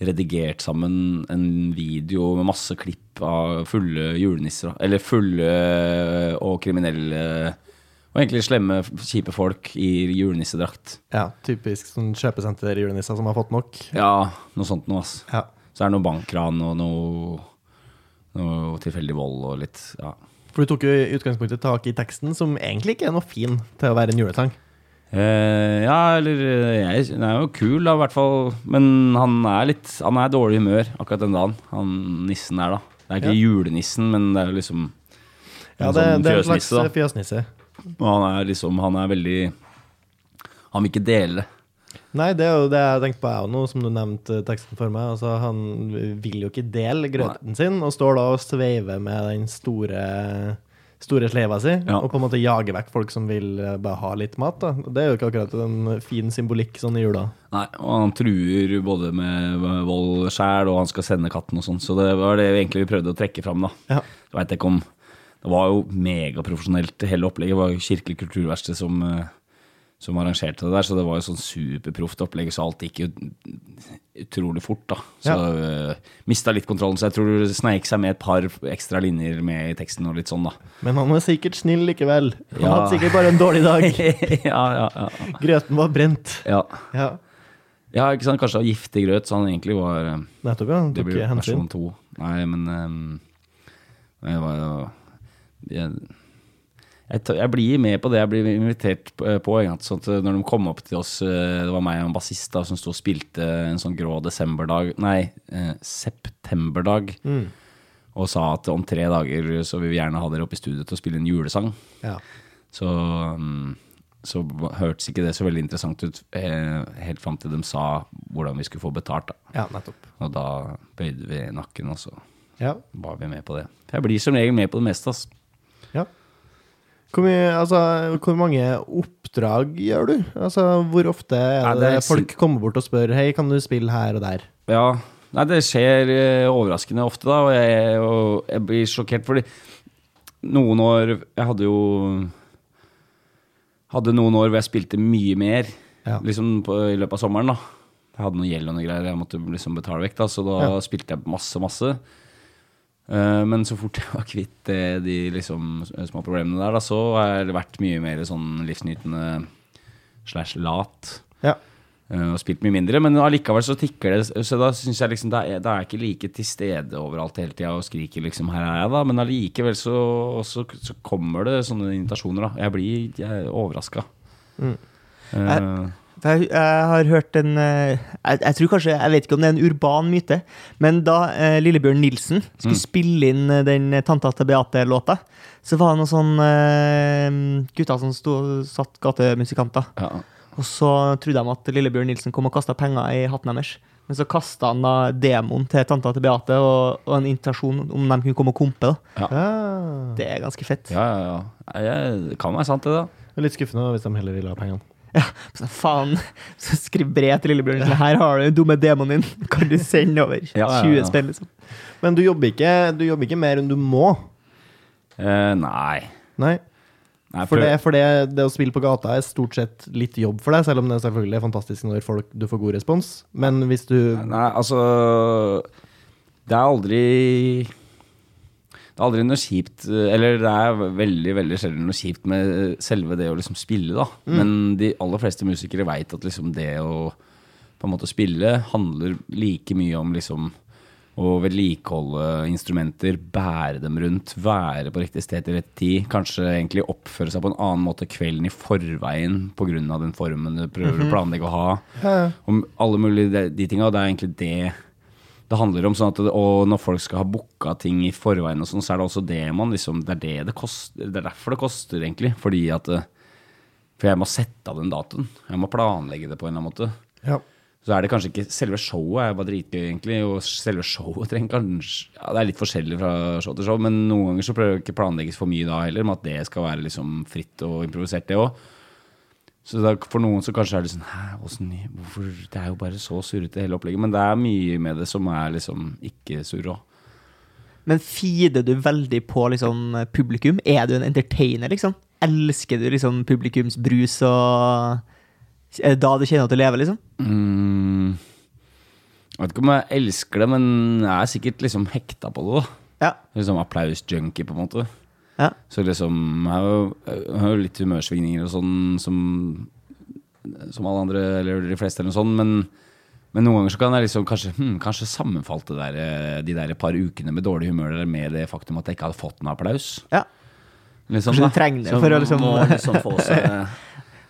redigert sammen en video med masse klipp av fulle julenisser. Eller fulle og kriminelle og egentlig slemme, kjipe folk i julenissedrakt. Ja, typisk sånn kjøpesenter-julenisser som har fått nok. Ja, noe sånt noe, ass. Ja. Så er det noe bankran og noe, noe tilfeldig vold og litt Ja. For du tok jo i utgangspunktet tak i teksten, som egentlig ikke er noe fin til å være en julesang. Eh, ja, eller eh, jeg, Han er jo kul, da, i hvert fall. Men han er litt Han er i dårlig humør akkurat den dagen. Han nissen er, da. Det er ikke julenissen, men det er jo liksom Ja, det, sånn det er en slags fjøsnisse, Og han er liksom Han er veldig Han vil ikke dele. Nei, det er jo det jeg tenkte på jeg også nå, som du nevnte teksten for meg. Altså, han vil jo ikke dele grøten sin, og står da og sveiver med den store, store sleva si, Ja. og på en måte jage vekk folk som vil eh, bare ha litt mat. da. Det er jo ikke akkurat en fin symbolikk sånn i jula. Nei, og han truer både med vold sjæl, og han skal sende katten og sånn. Så det var det vi egentlig prøvde å trekke fram, da. Ja. Jeg vet ikke om Det var jo megaprofesjonelt, hele opplegget. Det var jo Kirkelig kulturverksted som, eh, som arrangerte det der, så det var jo sånn superproft opplegg, så alt gikk jo utrolig fort, da. Så ja. mista litt kontrollen, så jeg tror det sneik seg med et par ekstra linjer med i teksten og litt sånn, da. Men han var sikkert snill likevel. Han Ja. hadde sikkert bare en dårlig dag. ja, ja, ja. Grøten var brent. ja. Ja, Ja, ikke sant. Kanskje det var giftig grøt, så han egentlig var eh, nettopp, ja. Han Det tok blir hensyn. versjon to. Nei, men um, jeg var jo jeg, jeg, blir med på det jeg blir invitert på. Sånn at når de kom opp til oss, eh, det var meg og en bassist da, som sto og spilte en sånn grå desemberdag Nei, eh, septemberdag. Mm. Og sa at om tre dager så vil vi gjerne ha dere oppe i studio til å spille en julesang. Ja. Så, mm, så hørtes ikke det så veldig interessant ut eh, helt fram til de sa hvordan vi skulle få betalt. da. ja, nettopp. Og da bøyde vi nakken, og så Ja. var vi med på det. Jeg blir som regel med på det meste. Altså. Ja. Hvor, mye, altså, hvor mange oppdrag gjør du? Altså, hvor ofte er det, Nei, det er folk kommer bort og spør Hei, kan du spille her og der? Ja, Nei, det skjer eh, overraskende ofte, da, og jeg, og jeg blir sjokkert fordi noen år Jeg hadde jo Hadde noen år hvor jeg spilte mye mer Ja. liksom på, i løpet av sommeren. da Jeg hadde noe gjeld og noe greier jeg måtte liksom betale vekk, da så da Ja. spilte jeg masse, masse. Eh, men så fort jeg var kvitt de liksom små problemene der, da, så har det vært mye mer sånn livsnytende slash lat. Ja. Eh, og spilt mye mindre, men allikevel så tikker det. Så da syns jeg liksom Da er, da er jeg ikke like til stede overalt hele tida og skriker liksom 'her er jeg', da. Men allikevel så, så, så kommer det sånne invitasjoner, da. Jeg blir er overraska. Mm. Eh, For Jeg, jeg har hørt en eh, jeg, jeg tror kanskje, jeg vet ikke om det er en urban myte, men da eh, Lillebjørn Nilsen skulle Mm. spille inn eh, den Tanta til Beate-låta, så var det noen sånn eh, gutter som sto, satt gatemusikanter. ja. Og så trodde de at Lillebjørn Nilsen kom og kasta penger i hatten deres. Men så kasta han da demoen til tanta til Beate og, og en invitasjon om de kunne komme og kompe. da. Ah. Det er ganske fett. ja, ja, ja. Jeg- Det kan være sant, det, da. Det er litt skuffende hvis de heller vil ha pengene. Så faen, så skriv brev til Lillebjørn din. Her har du den dumme demonen din. Kan du sende over Ja, ja, 20 ja. spenn, liksom? Men du jobber ikke, du jobber ikke mer enn du må? Eh, nei. Nei. Nei, For, det, for det, det å spille på gata er stort sett litt jobb for deg, selv om det selvfølgelig er fantastisk når folk, du får god respons. Men hvis du Nei, altså Det er aldri Det er aldri noe kjipt Eller det er veldig veldig sjelden noe kjipt med selve det å liksom spille, da. Men de aller fleste musikere veit at liksom det å på en måte spille handler like mye om liksom å vedlikeholde instrumenter, bære dem rundt, være på riktig sted til rett tid. Kanskje egentlig oppføre seg på en annen måte kvelden i forveien pga. den formen du prøver å planlegge å ha. Ja, ja. Om alle mulige de, de tinga. Det er egentlig det det handler om. Sånn at og når folk skal ha booka ting i forveien, og sånn, så er det også det man liksom Det er det det koster. Det er derfor det koster, egentlig. Fordi at For jeg må sette av den datoen. Jeg må planlegge det på en eller annen måte. Ja. Så er det kanskje ikke Selve showet er bare dritgøy, egentlig. Og selve showet trenger kanskje ja, Det er litt forskjellig fra show til show, men noen ganger så prøver det ikke planlegges for mye da heller, med at det skal være liksom fritt og improvisert, det òg. Så da, for noen så kanskje er det sånn Hæ, åssen Hvorfor Det er jo bare så surrete, hele opplegget. Men det er mye med det som er liksom ikke surr òg. Men feeder du veldig på liksom, publikum? Er du en entertainer, liksom? Elsker du liksom publikumsbrus og Er det da du kjenner at du lever, liksom? Mm, jeg vet ikke om jeg elsker det, men jeg er sikkert liksom hekta på det. da Ja. Liksom applaus-junkie, på en måte. Ja. Så liksom Jeg har jo, jeg har jo litt humørsvingninger og sånn som, som alle andre, eller de fleste, eller noe sånt, men, men noen ganger så kan jeg liksom kanskje hmm, Kanskje sammenfalt det der, eh, de der par ukene med dårlig humør eller med det faktum at jeg ikke hadde fått noe applaus. ja. Liksom, Kanskje du trenger det for å liksom- må liksom få seg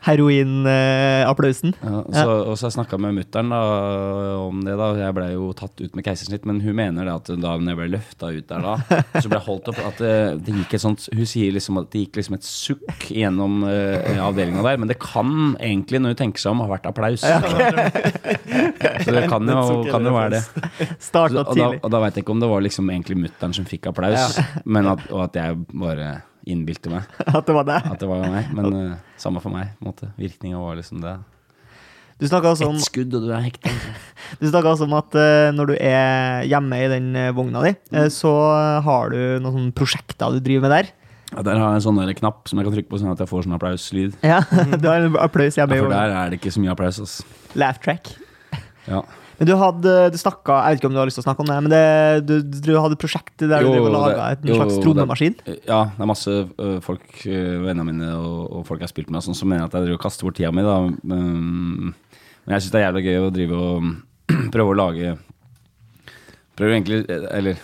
Heroinapplausen. Ja, så, og så jeg snakka med mutter'n om det. da Jeg ble jo tatt ut med keisersnitt, men hun mener det at da jeg ble løfta ut der da, så ble jeg holdt opp at det, det gikk et sånt Hun sier liksom at det gikk liksom et sukk gjennom uh, avdelinga der, men det kan egentlig, når hun tenker seg om, ha vært applaus. så det kan jo, kan jo være det. Starta og da, tidlig. og da veit jeg ikke om det var liksom egentlig mutter'n som fikk applaus, men at, og at jeg bare innbilte meg At det var det. at det var meg. Men uh, samme for meg. måte Virkninga var liksom det. Du snakka også, om- Ett skudd, og du er hekta. du snakket også om at uh, når du er hjemme i den eh, vogna di, eh, så har du noen prosjekter du driver med der. Ja, der har jeg en sånn der knapp som jeg kan trykke på, sånn at jeg får sånn applauslyd. Ja, Du har en applaus hjemme Ja, for der er det ikke så mye applaus. Altså. Laugh track. Ja. Men du hadde du snakka Jeg vet ikke om du har lyst til å snakke om det, men det, du, du hadde et prosjekt der Jo, du laga en jo, slags trommemaskin. ja, det er masse folk, vennene mine og, og folk jeg har spilt med, sånn, som mener at jeg driver og kaster bort tida mi. Men jeg syns det er jævlig gøy å drive og prøve å lage Prøve egentlig Eller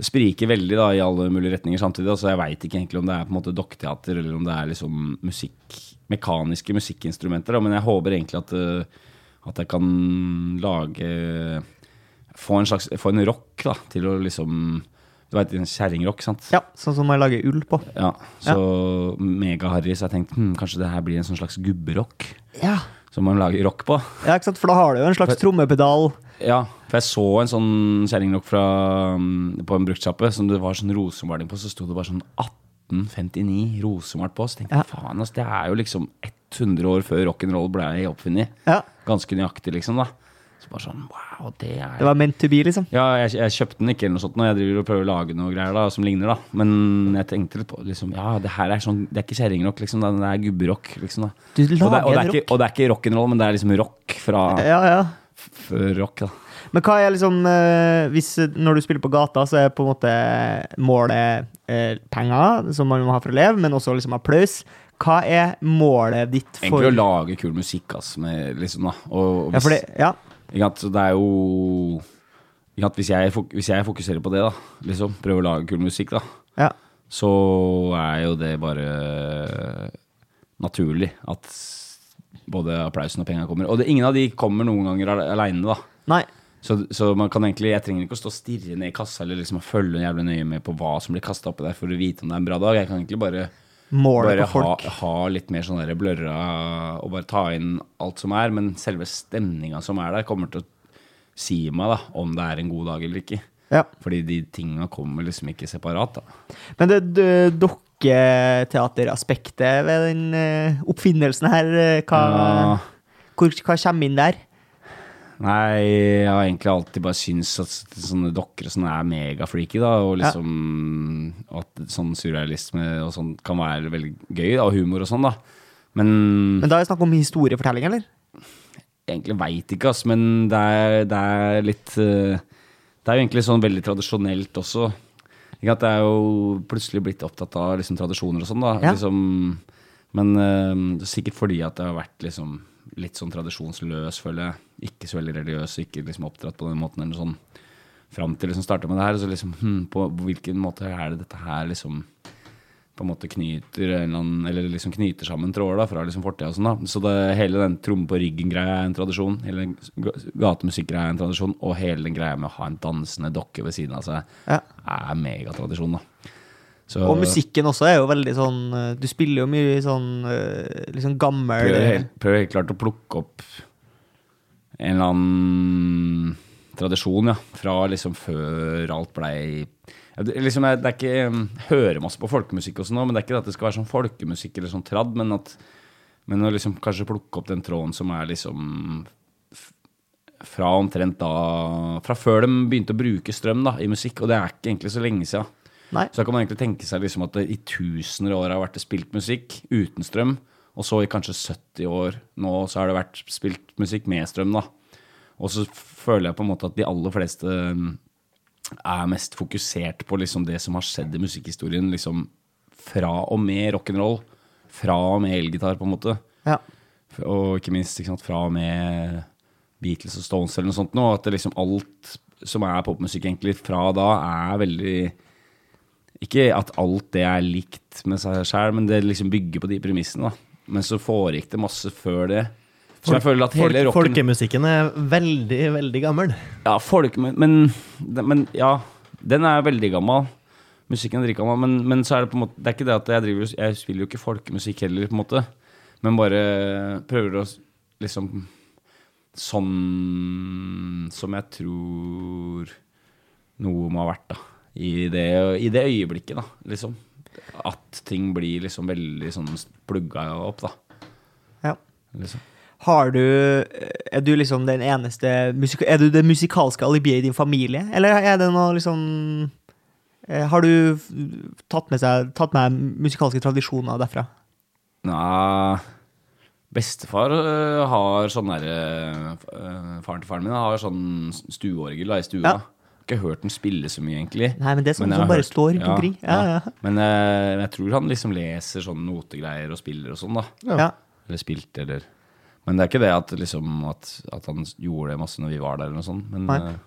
det spriker veldig da i alle mulige retninger samtidig. Altså, jeg veit ikke egentlig om det er på en måte dokketeater eller om det er liksom musikk, mekaniske musikkinstrumenter. Da. Men jeg håper egentlig at, ø, at jeg kan lage Få en slags Få en rock da, til å liksom Du veit, en kjerringrock, sant? Ja, sånn som man lager ull på. Ja, så megaharry, så jeg tenkte hm, kanskje det her blir en sånn slags gubberock Ja. som man lager rock på. ja, ikke sant? For da har du jo en slags trommepedal. Ja, for jeg så en sånn kjerringrock mm, på en bruktsjappe som det var sånn rosemaling på, så sto det bare sånn 1859 rosemalt på. Så tenkte Ja. faen, altså, det er jo liksom 100 år før rock'n'roll ble oppfunnet. Ja. Ganske nøyaktig, liksom, da. Så bare sånn wow, det er Det var meant to be, liksom. Ja, jeg, jeg kjøpte den ikke eller noe sånt når jeg driver og prøver å lage noe greier da, som ligner, da. Men jeg tenkte litt på liksom, ja, det her er sånn Det er ikke kjerringrock, liksom. Det er gubberock, liksom. da Du og, det, og, det lager er ikke, og det er ikke rock'n'roll, men det er liksom rock fra Ja, ja. før rock, da. Men hva er liksom eh, hvis, Når du spiller på gata, så er på en måte målet eh, penger, som man må ha for å leve, men også liksom applaus. Hva er målet ditt for Egentlig å lage kul musikk, ass, med, liksom, da. Og ja, hvis, ja, det, ja. ikke det er jo ikke hvis, jeg, hvis jeg fokuserer på det, da, liksom, prøver å lage kul musikk, da, ja. så er jo det bare naturlig at både applausen og penga kommer. Og det, ingen av de kommer noen ganger ale- aleine, da. Nei. Så, så man kan egentlig, jeg trenger ikke å stå og stirre ned i kassa eller liksom følge jævlig nøye med på hva som blir kasta oppi der for å vite om det er en bra dag. Jeg kan egentlig bare, Målet på folk. Bare ha litt mer sånn blørra og bare ta inn alt som er. Men selve stemninga som er der, kommer til å si meg da om det er en god dag eller ikke. Ja. Fordi de tinga kommer liksom ikke separat. da Men det, dukketeateraspektet ved den eh, oppfinnelsen her, eh, hva, Ja. hvor, hva kommer inn der? Nei, jeg har egentlig alltid bare syntes at sånne dokker og sånn er megafreaky, da. Og liksom at sånn surrealisme og sånn kan være veldig gøy, da, og humor og sånn, da. Men Men da er det snakk om historiefortelling, eller? egentlig veit ikke, ass, men det er, det er litt eh, Det er jo egentlig sånn veldig tradisjonelt også. Ikke at det er jo plutselig blitt opptatt av liksom, tradisjoner og sånn, da. Ja. Liksom, men uh, er sikkert fordi at det har vært liksom, litt sånn tradisjonsløs, føler jeg. Ikke så veldig religiøs, ikke liksom oppdratt på den måten eller sånn. Fram til liksom starta med det her, Og så liksom hm, på, på hvilken måte er det dette her liksom på en måte knyter eller eller liksom knyter sammen tråder da, fra liksom fortida og sånn. da. Så det, hele den tromme på ryggen-greia er en tradisjon. Hele gatemusikk-greia er en tradisjon. Og hele den greia med å ha en dansende dokke ved siden av seg Ja. er megatradisjon, da. Så Og musikken også er jo veldig sånn eh, Du spiller jo mye sånn eh, liksom gammel prøver helt, prøver helt klart å plukke opp en eller annen tradisjon, ja. Fra liksom før alt blei liksom, det er ikke um, Hører masse på folkemusikk også nå, men det er ikke at det skal være sånn folkemusikk eller sånn tradd, men at Men å liksom kanskje plukke opp den tråden som er liksom fra omtrent da Fra før de begynte å bruke strøm da, i musikk, og det er ikke egentlig så lenge siden. Nei. Så da kan man egentlig tenke seg liksom at det i tusener av år har vært spilt musikk uten strøm, og så i kanskje 70 år nå så har det vært spilt musikk med strøm, da. Og så føler jeg på en måte at de aller fleste mm, er mest fokusert på liksom det som har skjedd i musikkhistorien, liksom fra og med rock'n'roll. Fra og med elgitar, på en måte. Ja. Og ikke minst ikke sant, fra og med Beatles og Stones eller noe sånt nå. At det liksom alt som er popmusikk egentlig fra da, er veldig Ikke at alt det er likt med seg sjæl, men det liksom bygger på de premissene. da. Men så foregikk det masse før det. Så jeg føler at hele rocken folkemusikken er veldig, veldig gammel. Ja, folk, men, men, men ja, den er veldig gammel. Musikken er dritgammel, men, men så er det på en måte Det er ikke det at jeg driver Jeg spiller jo ikke folkemusikk heller, på en måte. Men bare prøver å liksom Sånn som jeg tror noe må ha vært, da. I det, I det øyeblikket, da, liksom. At ting blir liksom veldig sånn plugga opp, da. Ja. Liksom. Har du Er du liksom den eneste musik Er du det musikalske alibiet i din familie, eller er det noe liksom eh, Har du tatt med, seg, tatt med musikalske tradisjoner derfra? Nei Bestefar øh, har sånn derre øh, Faren til faren min har sånn stueorgel da, i stua. Ja. Ikke hørt den spille så mye, egentlig. Nei, men det er sånn Men som bare hørt- står rundt ja, omkring. Ja, ja. Men uh, jeg tror han liksom leser sånne notegreier og spiller og sånn, da. ja. Eller spilte, eller Men det er ikke det at, liksom, at, at han gjorde det masse når vi var der, eller noe sånt. Men, øh,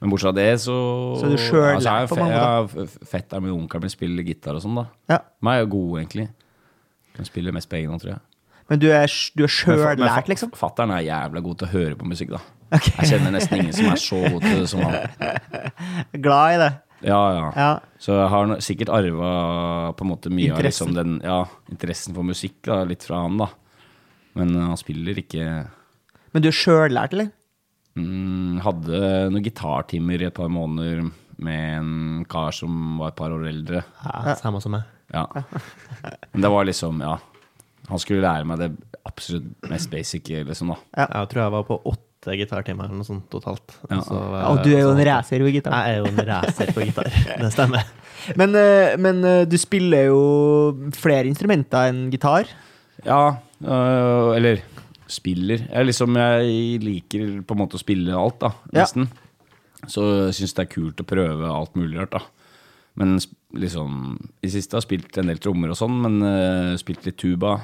men bortsett fra det, så Så du selv altså, lært er på mange ja, f- Fetteren min og onkelen min spiller gitar og sånn, da. ja. De er jo gode, egentlig. De spiller mest på egen hånd, tror jeg. Men du er, du er sjøl lært, liksom? Fatteren er jævla god til å høre på musikk, da. Ok. Jeg kjenner nesten ingen som er så god til det som han. Glad i det? Ja, ja. Ja. Så jeg har no- sikkert arva på en måte mye Interessen. av liksom den, ja, interessen for musikk da, litt fra han, da. Men uh, han spiller ikke Men du er sjøllært, eller? mm, Hadde noen gitartimer i et par måneder med en kar som var et par år eldre. Ja, Samme som meg. Ja. Men det var liksom, ja Han skulle lære meg det absolutt mest basic, liksom, da. Jeg tror jeg var på åtte gitartimer eller noe sånt totalt. Ja. Så Ja, og du er jo en racer på gitar. Jeg er jo en racer på gitar. Det stemmer. Men, eh, men eh, du spiller jo flere instrumenter enn gitar. Ja, øh, eller spiller. Jeg, liksom, jeg liker på en måte å spille alt, da, Ja. nesten. Så jeg syns det er kult å prøve alt mulig rart, da. Men liksom I siste har jeg spilt en del trommer og sånn, men øh, spilt litt tuba.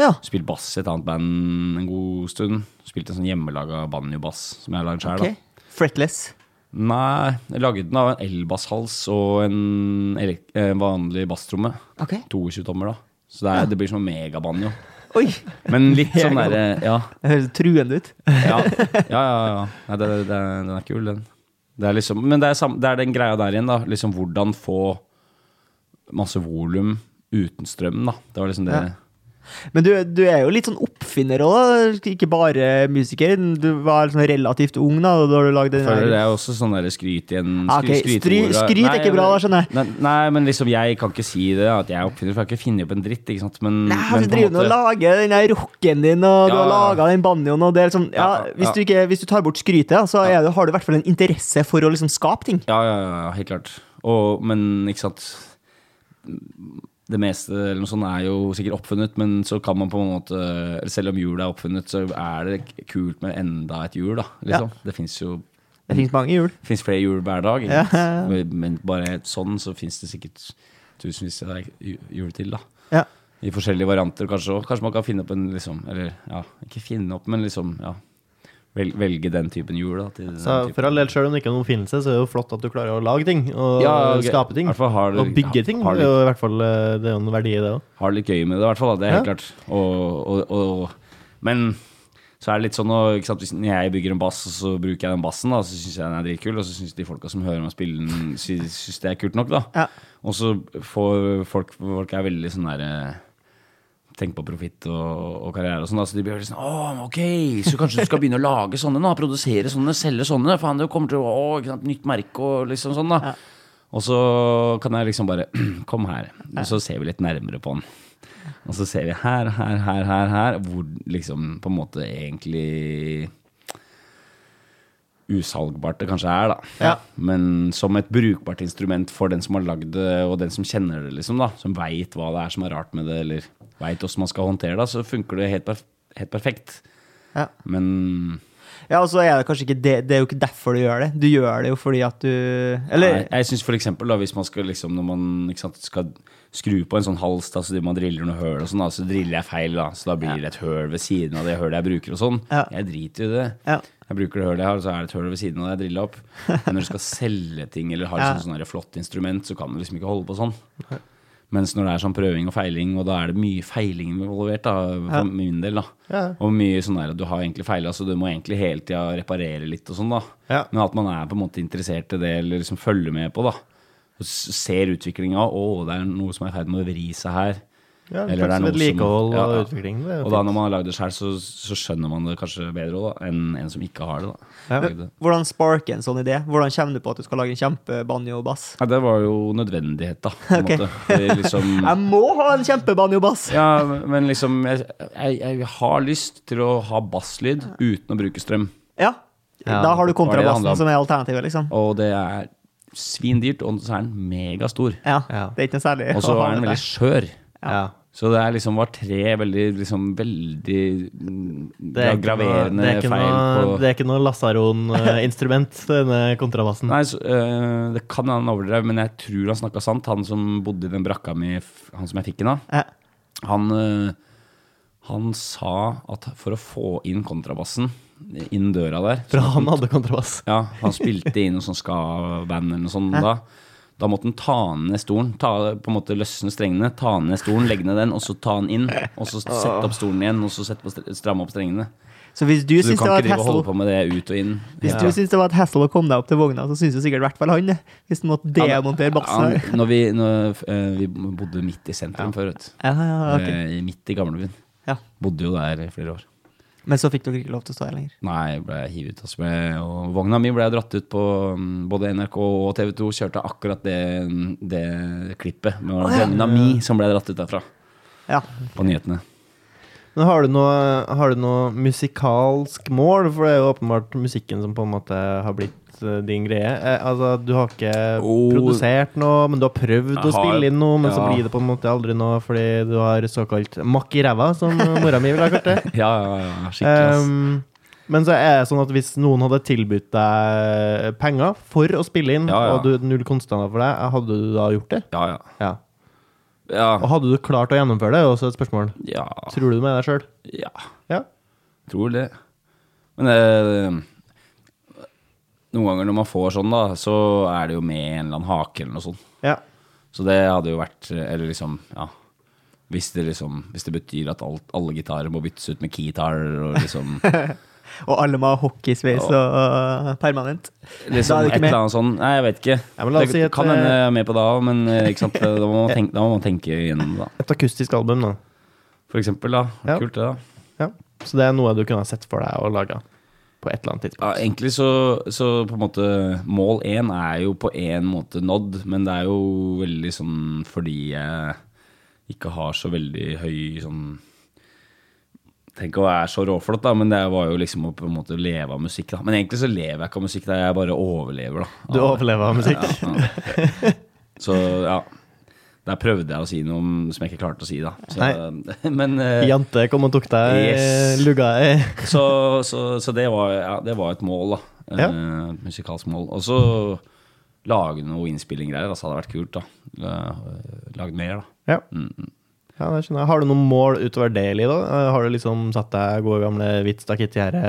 Ja. Spilt bass i et annet band en god stund. Spilt en sånn hjemmelaga banjobass som jeg har lagd sjøl, ok. Fretless. Nei, jeg lagde den av en elbasshals og en eh, vanlig basstromme. Ok. 22 tommer, da. Så det, er, det blir sånn megabanjo. Oi! Men litt sånn derre Ja. Det høres truende ut. Ja, ja, ja. ja. Nei, det, det, den er kul, den. Det er liksom, men det er, sam, det er den greia der igjen, da. Liksom hvordan få masse volum uten strøm, da. Det var liksom det. Ja. Men du, du er jo litt sånn oppfinner òg, ikke bare musiker. Du var sånn relativt ung da da du lagde den Føler det er også sånn der skryt igjen. Ah, ok, skry- stry- skryt skryt er ikke bra, da, skjønner jeg. Nei, nei, men liksom jeg kan ikke si det, at jeg er oppfinner, for jeg har ikke funnet opp en dritt. ikke sant? Men, Nei, men du driver nå og måte- lager den der rocken din, og du har ja. laga den banjoen, og det er liksom ja, Ja, hvis, ja. du ikke, hvis du tar bort skrytet, så du, har du i hvert fall en interesse for å liksom skape ting. Ja, ja, ja, helt klart. Og, men ikke sant Det meste eller noe sånt er jo sikkert oppfunnet, men så kan man på en måte Selv om hjulet er oppfunnet, så er det kult med enda et hjul, da. Liksom. Det fins jo Det finnes mange hjul. finnes flere hjul hver dag. Ja, ja, ja. Men- bare sånn, så fins det sikkert tusenvis av hjul til, da. Ja. I forskjellige varianter, kanskje òg. Kanskje man kan finne opp en liksom Eller ja, ikke finne opp, men liksom ja, velge den typen hjul. Da, Så typen. for all del, selv om det ikke er noen oppfinnelse, så er det jo flott at du klarer å lage ting. Og Ja, okay. skape ting. Har det- Og bygge ting. har Det det- jo i hvert fall eh, det er jo en verdi i det òg. har det litt gøy med det, i hvert fall. Da. Det er helt Ja. klart. Og, og, og, men så er det litt sånn sant, hvis jeg bygger en bass, og så bruker jeg den bassen, da, så syns jeg den er dritkul, og så syns de folka som hører meg spille den, syns det er kult nok, da. Ja. Og så får folk Folk er veldig sånn derre Tenk på profitt og, og karriere og sånn. da, Så de blir sånn Å, ok, så kanskje du skal begynne å lage sånne nå? Produsere sånne, selge sånne? Faen, det kommer til å Å, ikke sant, nytt merke og liksom sånn, da. Ja. Og så kan jeg liksom bare Kom her. Og så ser vi litt nærmere på den. Og så ser vi her, her, her, her, her, hvor liksom på en måte egentlig usalgbart det kanskje er, da. Ja. Men som et brukbart instrument for den som har lagd det, og den som kjenner det, liksom, da. Som veit hva det er som er rart med det, eller veit åssen man skal håndtere det, så funker det helt, perf helt perfekt. Ja. Men Ja, og så er det kanskje ikke det Det er jo ikke derfor du gjør det. Du gjør det jo fordi at du Eller Nei, jeg syns for eksempel da, hvis man skal liksom, når man sant, skal skru på en sånn hals, da, så man driller noe høl og sånn, da, så driller jeg feil, da. Så da blir det et høl ved siden av det hølet jeg bruker og sånn. Ja. Jeg driter jo i det. Ja. Jeg bruker det hølet jeg har, så er det et høl ved siden av det jeg driller opp. Men når du skal selge ting eller har Ja. et sånt, sånn flott instrument, så kan du liksom ikke holde på sånn. Mens når det er sånn prøving og feiling, og da er det mye feiling involvert, da, for Ja. min del, da. Ja. Og mye sånn der at du har egentlig feila, så du må egentlig hele tida reparere litt og sånn, da. Ja. Men at man er på en måte interessert i det, eller liksom følger med på, da. Og ser utviklinga. Å, det er noe som er i ferd med å vri seg her. Ja, Eller det er noe som- vedlikehold ja, og ja. utvikling. Det Og da når man har lagd det sjøl, så, så skjønner man det kanskje bedre da, enn en som ikke har det. da. Ja. Hvordan sparker en sånn idé? Hvordan kommer du på at du skal lage en kjempebanjo-bass? Ja, det var jo nødvendighet, da. Måte. Liksom Jeg må ha en kjempebanjo-bass! Ja, men liksom jeg, jeg, jeg har lyst til å ha basslyd uten å bruke strøm. Ja. Da har du kontrabassen som er alternativet, liksom. Og det er svindyrt, og så er den megastor. Ja. Ja. Det er ikke noe særlig Og så er den veldig skjør. Ja. Så det er liksom var tre veldig, liksom, veldig mm, er, noe, graverende er feil noe, på det er ikke noe lasaron-instrument, denne kontrabassen. Nei, så, øh, det kan han overdrev, men jeg tror han snakka sant. Han som bodde i den brakka mi, han som jeg fikk den av, Ja. han, øh, han sa at for å få inn kontrabassen inn døra der For han hadde kontrabass. Ja, han spilte inn noe sånn ska-band eller noe sånt da. Da måtte han ta ned stolen, ta, på en måte løsne strengene, ta ned stolen, legge ned den, og så ta den inn. Og så sette opp stolen igjen, og så sette på, stramme opp strengene. Så hvis du Så du kan var ikke drive og holde på med det ut og inn. Hvis Ja. du syns det var et hassle å komme deg opp til vogna, så syns jo sikkert i hvert fall han det. Hvis du måtte demontere bassen. Ja, når vi, når, eh, vi bodde midt i sentrum før, vet du. Ja, ja, ok. Eh, Midt i gamlebyen. Ja. Bodde jo der i flere år. Men så fikk dere ikke lov til å stå her lenger. Nei, jeg ble hivet ut. Altså, og vogna mi ble dratt ut på mm, både NRK og TV 2. Kjørte akkurat det, det klippet med vogna mi som ble dratt ut derfra. Ja. På nyhetene. Men har du, noe, har du noe musikalsk mål? For det er jo åpenbart musikken som på en måte har blitt eh, din greie. Eh, altså, du har ikke Oh. produsert noe, men du har prøvd Jeg å har- spille inn noe, men så blir det på en måte aldri noe fordi du har såkalt makk i ræva, som mora mi ville ha kalt det. Ja, ja, ja. Skikkelig. Um, men så er det sånn at hvis noen hadde tilbudt deg penger for å spille inn, Ja, ja. og du null konstant for deg, hadde du da gjort det? ja, ja. Ja. Ja. Og hadde du klart å gjennomføre det, er også et spørsmål. ja. Tror du det med deg sjøl? ja. Ja. Tror det. Men eh, noen ganger når man får sånn, da, så er det jo med en eller annen hake eller noe sånt. Ja. Så det hadde jo vært Eller liksom, ja Hvis det liksom Hvis det betyr at alt, alle gitarer må byttes ut med keytar og liksom, Og alle må ha hockeysveis og og, permanent. liksom Da er det ikke Et eller annet sånn Nei, jeg vet ikke. Ja, men la oss det si at, kan hende eh, jeg er med på det òg, men eh, ikke sant? Da, må man tenke, da må man tenke gjennom det. Et akustisk album, da. For eksempel, da. Ja. Kult, det, da. Ja. Så det er noe du kunne ha sett for deg å lage på et eller annet tidspunkt. Ja, egentlig så, så på en måte Mål én er jo på en måte nådd, men det er jo veldig sånn fordi jeg ikke har så veldig høy sånn Tenk å være så råflott, da, men det var jo liksom å på en måte leve av musikk. da Men egentlig så lever jeg ikke av musikk, da. jeg bare overlever. da Du overlever av musikk. Ja, ja. Så ja. Der prøvde jeg å si noe som jeg ikke klarte å si, da. Så, men uh, Jante kom og tok deg Yes. lugga i så, så, så det, var, ja, det var et mål, da. Ja. Uh, musikalsk mål. Og så lage noe innspillinggreier. Altså, hadde vært kult, da. Eh, Lagd mer, da. Ja. Mm, mm. Ja, det skjønner jeg. Har du noen mål utover det, Li? Eh, Har du liksom satt deg gode gamle Hvit stakittgjerde,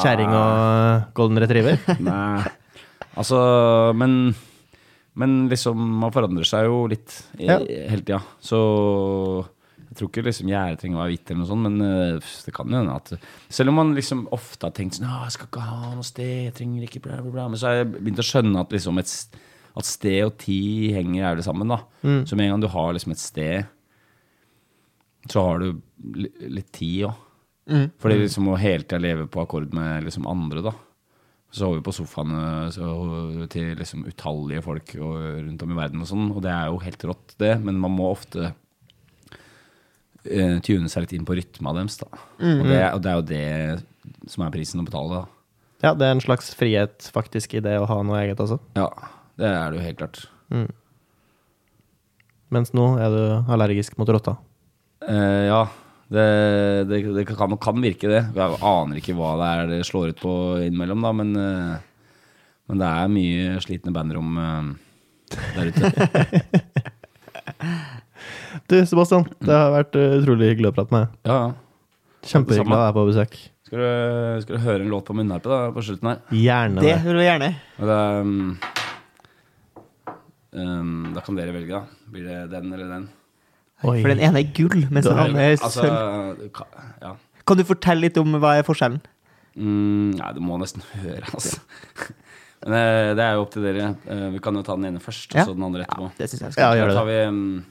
kjerring og golden retriever? Nei, altså Men Men liksom, man forandrer seg jo litt i, Ja. hele tida. Så jeg tror ikke liksom gjerdet trenger å være hvitt, eller noe sånt, men eh, det kan jo hende at Selv om man liksom ofte har tenkt sånn Jeg skal ikke ha noe sted, jeg trenger ikke bla, bla, bla. Men så har jeg begynt å skjønne at liksom et, at sted og tid henger jævlig sammen. da Mm. Så med en gang du har liksom et sted, så har du litt tid òg. Mm. Fordi liksom å hele tida leve på akkord med liksom andre, da. Sover på sofaene til liksom utallige folk rundt om i verden og sånn, og det er jo helt rått, det, men man må ofte uh, tune seg litt inn på rytma deres, da. Mm. Og, det, og det er jo det som er prisen å betale, da. Ja, det er en slags frihet faktisk i det å ha noe eget også. Ja, det er det jo helt klart. Mm. Mens nå er du allergisk mot rotta. Uh, ja, det, det, det kan, kan virke det. Jeg aner ikke hva det er det slår ut på innimellom, da, men, eh, men det er mye slitne bandrom eh, der ute. Du, Sebastian, det har vært uh, utrolig hyggelig å prate med deg. Ja, ja. Kjempehyggelig å være på besøk. Skal du, skal du høre en låt på munnharpe da, på slutten her? Gjerne Det det. vil vi gjerne. Og det um, um, da kan dere velge, da. Blir det den eller den? Oi. For den ene er gull, mens den andre er Altså, sølv. Altså, ja. Kan du fortelle litt om hva er forskjellen? Mm, nei, du må nesten høre, altså. Men eh, det er jo opp til dere. Eh, Vi kan jo ta den ene først, og Ja. så den andre etterpå. Det synes jeg skal. Ja, gjør Da det. tar vi, um,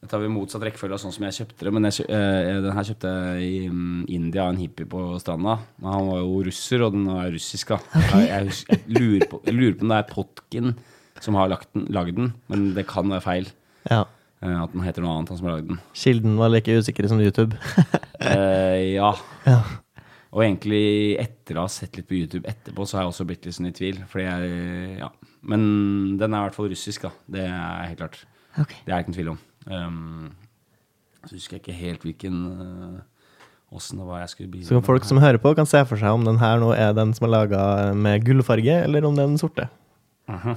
da tar vi motsatt rekkefølge av sånn som jeg kjøpte det. Men jeg, eh, den her kjøpte jeg i um, India av en hippie på stranda. Men han var jo russer, og den var russisk, da. Jeg, jeg, lurer på, jeg lurer på om det er Potkin som har lagd den, den, men det kan være feil. Ja. Eh, At den heter noe annet, han som har lagd den. Kilden var like usikker som YouTube. Eh, ja. Ja. Og egentlig etter å ha sett litt på YouTube etterpå, så har jeg også blitt litt sånn i tvil. Fordi jeg, ja. Men den er i hvert fall russisk, da. Det er helt klart. Okay. Det er ikke noen tvil om. Um, så husker jeg ikke helt hvilken uh, og det var jeg skulle bidra Så kan folk som hører på, kan se for seg om den her nå er den som er laga med gullfarge, eller om det er den sorte. Aha.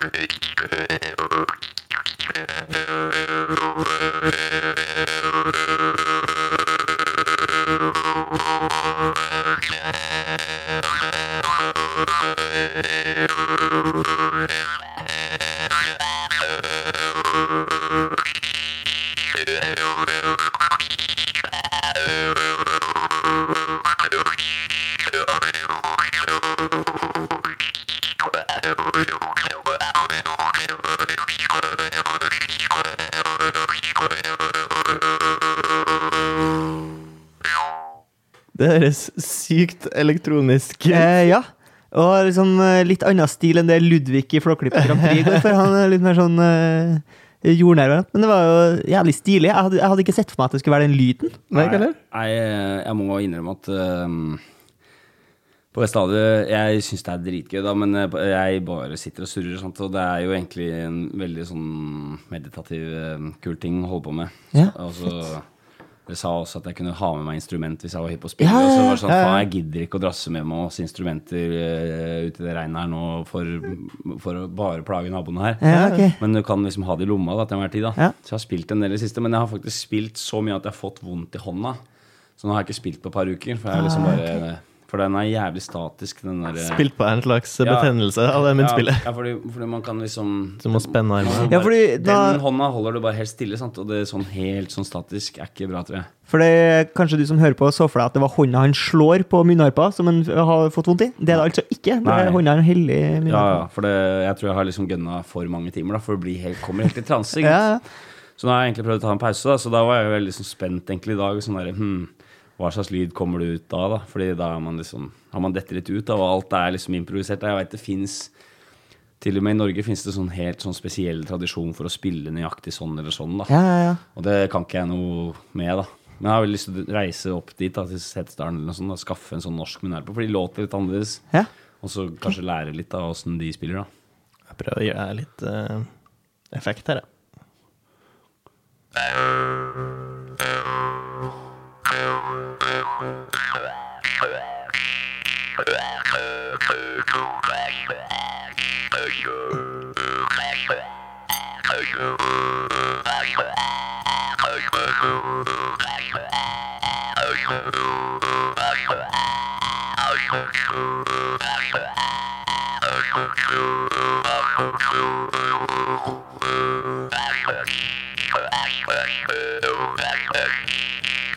Thank you. Det høres sykt elektronisk ut. Eh, ja. Og liksom eh, litt annen stil enn det Ludvig i flåklippet Grand Prix går for. Han er litt mer sånn eh, jordnær. Men det var jo jævlig stilig. Jeg hadde, jeg hadde ikke sett for meg at det skulle være den lyden. Nei. Nei, jeg må innrømme at um, på et stadion Jeg syns det er dritgøy, da, men eh, jeg bare sitter og surrer. Sånt, og det er jo egentlig en veldig sånn meditativ, eh, kul ting å holde på med. Ja, og så sa også at jeg kunne ha med meg instrument hvis jeg var hypp på å spille. Ja, Og så var det sånn, ja, ja. faen, jeg gidder ikke å drasse med meg masse instrumenter uh, ute i det regnet her nå for, for å bare plage naboene her. Ja, ok. Men du kan liksom ha det i lomma da, til enhver tid. da Ja. Så jeg har spilt en del i det siste, men jeg har faktisk spilt så mye at jeg har fått vondt i hånda. Så nå har jeg ikke spilt på et par uker. For jeg har liksom Ah, bare For den er jævlig statisk, den der Spilt på en slags Ja. betennelse av det munnspillet. Ja, ja fordi, fordi man kan liksom Du må spenne armen. Ja, fordi da- Den hånda holder du bare helt stille, sant? og det er sånn helt sånn statisk er ikke bra, tror jeg. For det kanskje du som hører på, så for deg at det var hånda han slår på munnharpa som han har fått vondt i. Det er det altså ikke. Det er hånda han heller i Ja, munnharpa. ja, for det, jeg tror jeg har liksom gønna for mange timer, da, for det bli helt, kommer helt i transe. Ja, ja. Så nå har jeg egentlig prøvd å ta en pause, da, så da var jeg veldig liksom spent egentlig i dag. Sånn der, hm, hva slags lyd kommer det ut av, da? Fordi da er man liksom, har man dette litt ut, av, og alt er liksom improvisert. Jeg vet det fins Til og med i Norge fins det sånn helt sånn spesiell tradisjon for å spille nøyaktig sånn eller sånn. da ja, ja, ja. Og det kan ikke jeg noe med, da. Men jeg har vel lyst til å reise opp dit, da, til Setesdalen eller noe sånt, og skaffe en sånn norsk munnharpe, for de låter litt annerledes. ja. Og så kanskje lære litt av åssen de spiller, da. Jeg prøver å gjøre litt uh, effekt her, jeg. Det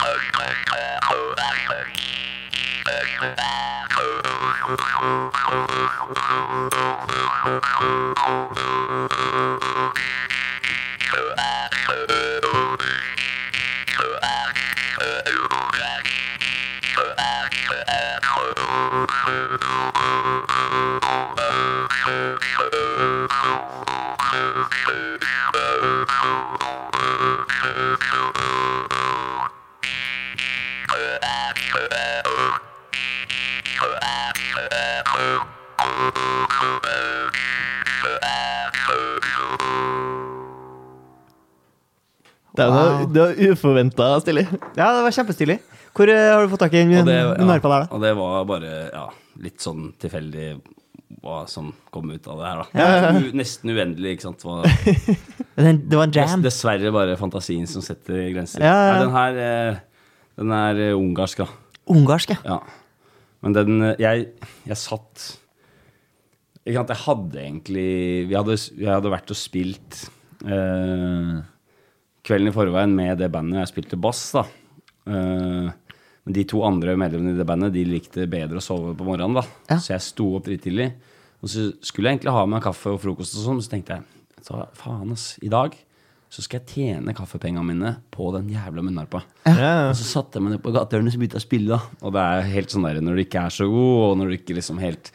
er jo Wow. var, det var uforventa stilig. ja, det var kjempestilig. Hvor eh, har du fått tak i den det, der, da? og det var bare ja, litt sånn tilfeldig hva som kom ut av det her, da. U, nesten uendelig, ikke sant. Hva, Den, det var en jam. dessverre bare fantasien som setter grenser. Ja, ja, ja. Nei, den her eh, den er ungarsk, da. Ungarsk, ja. Men den eh, Jeg, jeg satt Ikke sant, jeg hadde egentlig Vi hadde, vi hadde vært og spilt eh, kvelden i forveien med det bandet jeg spilte bass, da. Eh, men de to andre medlemmene i det bandet De likte bedre å sove på morgenen, da. Ja. Så jeg sto opp drittidlig. Og så skulle jeg egentlig ha med kaffe og frokost og sånn, så tenkte jeg så, faen, ass. I dag så skal jeg tjene kaffepengene mine på den jævla munnharpa. Ja. Og så satte jeg meg ned på gatehjørnet og begynte jeg å spille. da Og det er helt sånn der når du ikke er så god, og når du ikke liksom helt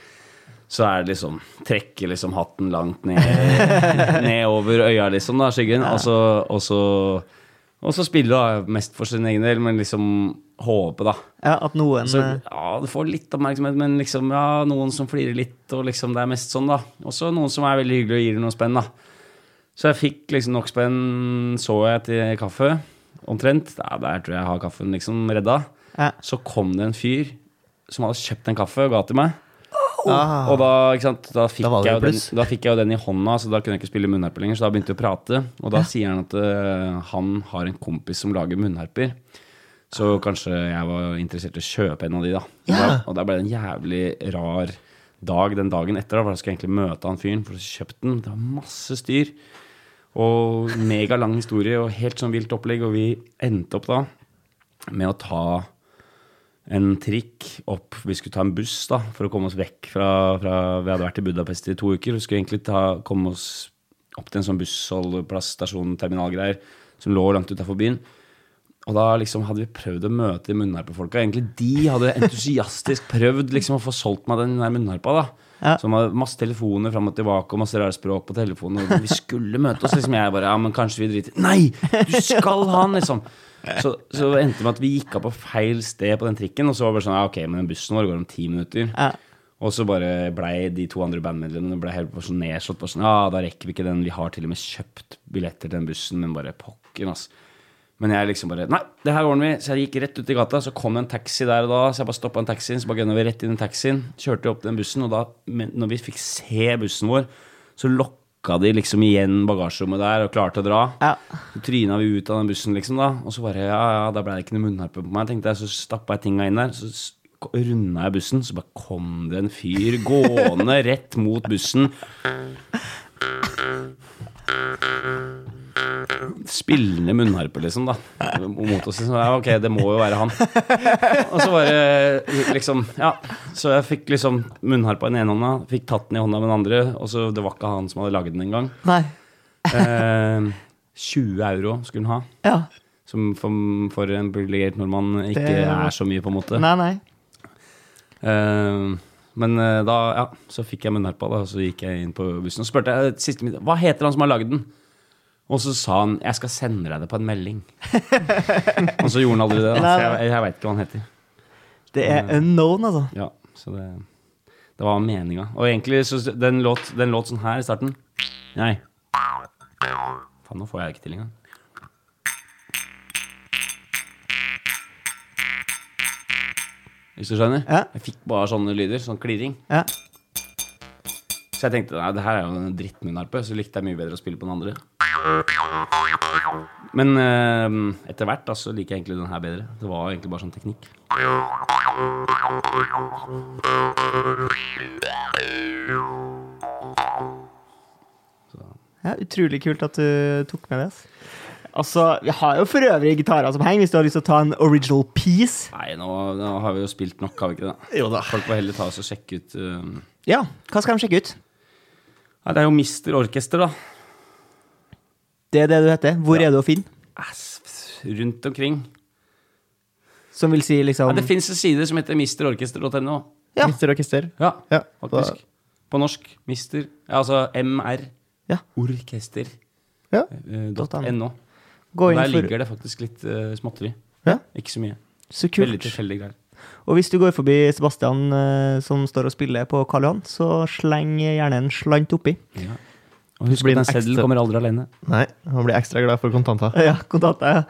Så er det liksom Trekke liksom hatten langt ned Ned over øya, liksom, da, skyggen. Og så Og så, og så spiller da. Mest for sin egen del, men liksom håpe, da. ja. At noen Så, eh, ja, du får litt oppmerksomhet, men liksom, ja, noen som flirer litt, og liksom det er mest sånn, da. Og så noen som er veldig hyggelig og gir deg noe spenn, da. Så jeg fikk liksom nok spenn, så jeg til kaffe, omtrent. Ja, der tror jeg jeg har kaffen liksom redda. ja. Så kom det en fyr som hadde kjøpt en kaffe og ga til meg. Ah. Og da, ikke sant, da, fikk Da den, da fikk jeg jo den i hånda, så da kunne jeg ikke spille munnharpe lenger. Så da begynte vi å prate, og da sier han at uh, han har en kompis som lager munnharper. Så kanskje jeg var interessert i å kjøpe en av de, da. Og da, og da ble det en jævlig rar dag den dagen etter. da, For da skulle jeg egentlig møte han fyren for å kjøpe den. Det var masse styr. Og megalang historie og helt sånn vilt opplegg. Og vi endte opp da med å ta en trikk opp Vi skulle ta en buss da for å komme oss vekk fra, fra Vi hadde vært i Budapest i to uker. Vi skulle egentlig ta, komme oss opp til en sånn bussholdeplass, stasjon, terminalgreier som lå langt utafor byen. Og da liksom hadde vi prøvd å møte munnharpefolka. Egentlig de hadde entusiastisk prøvd liksom å få solgt meg den munnharpa. da Ja. Som hadde masse telefoner fram og tilbake og masse rare språk på telefonen. Og vi skulle møte oss. liksom Jeg bare Ja, men kanskje vi driter Nei! Du skal ha den, liksom! Så, så det endte med at vi gikk av på feil sted på den trikken. Og så var det bare sånn Ja, ok, men den bussen vår går om ti minutter. Ja. Og så bare blei de to andre bandmedlemmene ble helt sånn nedslått. Bare sånn, ja, da rekker vi ikke den. Vi har til og med kjøpt billetter til den bussen, men bare pokker, ass. Men jeg liksom bare Nei, det her ordner vi. Så jeg gikk rett ut i gata. Så kom det en taxi der og da, så jeg bare stoppa en taxi. Så bare gønna vi rett inn i taxien. Kjørte opp den bussen, og da, når vi fikk se bussen vår, så lokka de liksom igjen bagasjerommet der og klarte å dra. Ja. Så tryna vi ut av den bussen, liksom, da. Og så bare Ja, ja, da ble det ikke noe munnharpe på meg, tenkte jeg. Så stappa jeg tinga inn der. Så runda jeg bussen, så bare kom det en fyr gående rett mot bussen. Spillende munnharpe, liksom, da. Mot oss. Liksom. ja, ok, det må jo være han. Og så var det liksom Ja. Så jeg fikk liksom munnharpa i den ene hånda, fikk tatt den i hånda med den andre, og så Det var ikke han som hadde laget den engang. Eh, 20 euro skulle han ha. Ja. Som for, for en privilegert nordmann ikke Det- er så mye, på en måte. Nei, nei. Eh, men eh, da ja, så fikk jeg munnharpa, da, og så gikk jeg inn på bussen og spurte jeg, siste hva heter han som har lagd den. Og så sa han 'jeg skal sende deg det på en melding'. og så gjorde han aldri det. Da, så jeg, jeg veit ikke hva han heter. Det er unknown, altså. Ja, så det, det var meninga. Og egentlig så den låt, den låt sånn her i starten. Nei. Faen, nå får jeg det ikke til engang. Hvis du skjønner? Ja. Jeg fikk bare sånne lyder. Sånn klirring. Ja. Så jeg tenkte nei, det her er jo en drittmunnharpe, så likte jeg mye bedre å spille på den andre. Men eh, etter hvert da, så liker jeg egentlig den her bedre. Det var egentlig bare sånn teknikk. Ja, utrolig kult at du tok med det. ass. Altså, Vi har jo for øvrig gitarer som henger, hvis du har lyst til å ta en original piece. Nei, nå, nå har vi jo spilt nok, har vi ikke det? Jo da. Folk får heller ta oss og sjekke ut um... Ja, hva skal de sjekke ut? Nei, det er jo Mister Orkester, da. Det er det du heter. Hvor Ja. er du å finne? Rundt omkring. Som vil si liksom Ja, det fins en side som heter misterorkester.no. Ja. Mister Orkester. Ja, Ja, faktisk. På norsk. Mister. Ja, altså MR. Ja. Orkester. Ja. eh, Dot dot no. Gå inn der for ligger det faktisk litt uh, småtteri. Ja. Ikke så mye. Så kult. Veldig tilfeldig tilfeldige greier. Og hvis du går forbi Sebastian eh, som står og spiller på Karl Johan, så sleng gjerne en slant oppi. Ja. Og husk at en seddel seddelen kommer aldri alene. Nei, han blir ekstra glad for kontanter. Ja, kontanter,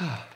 Ja.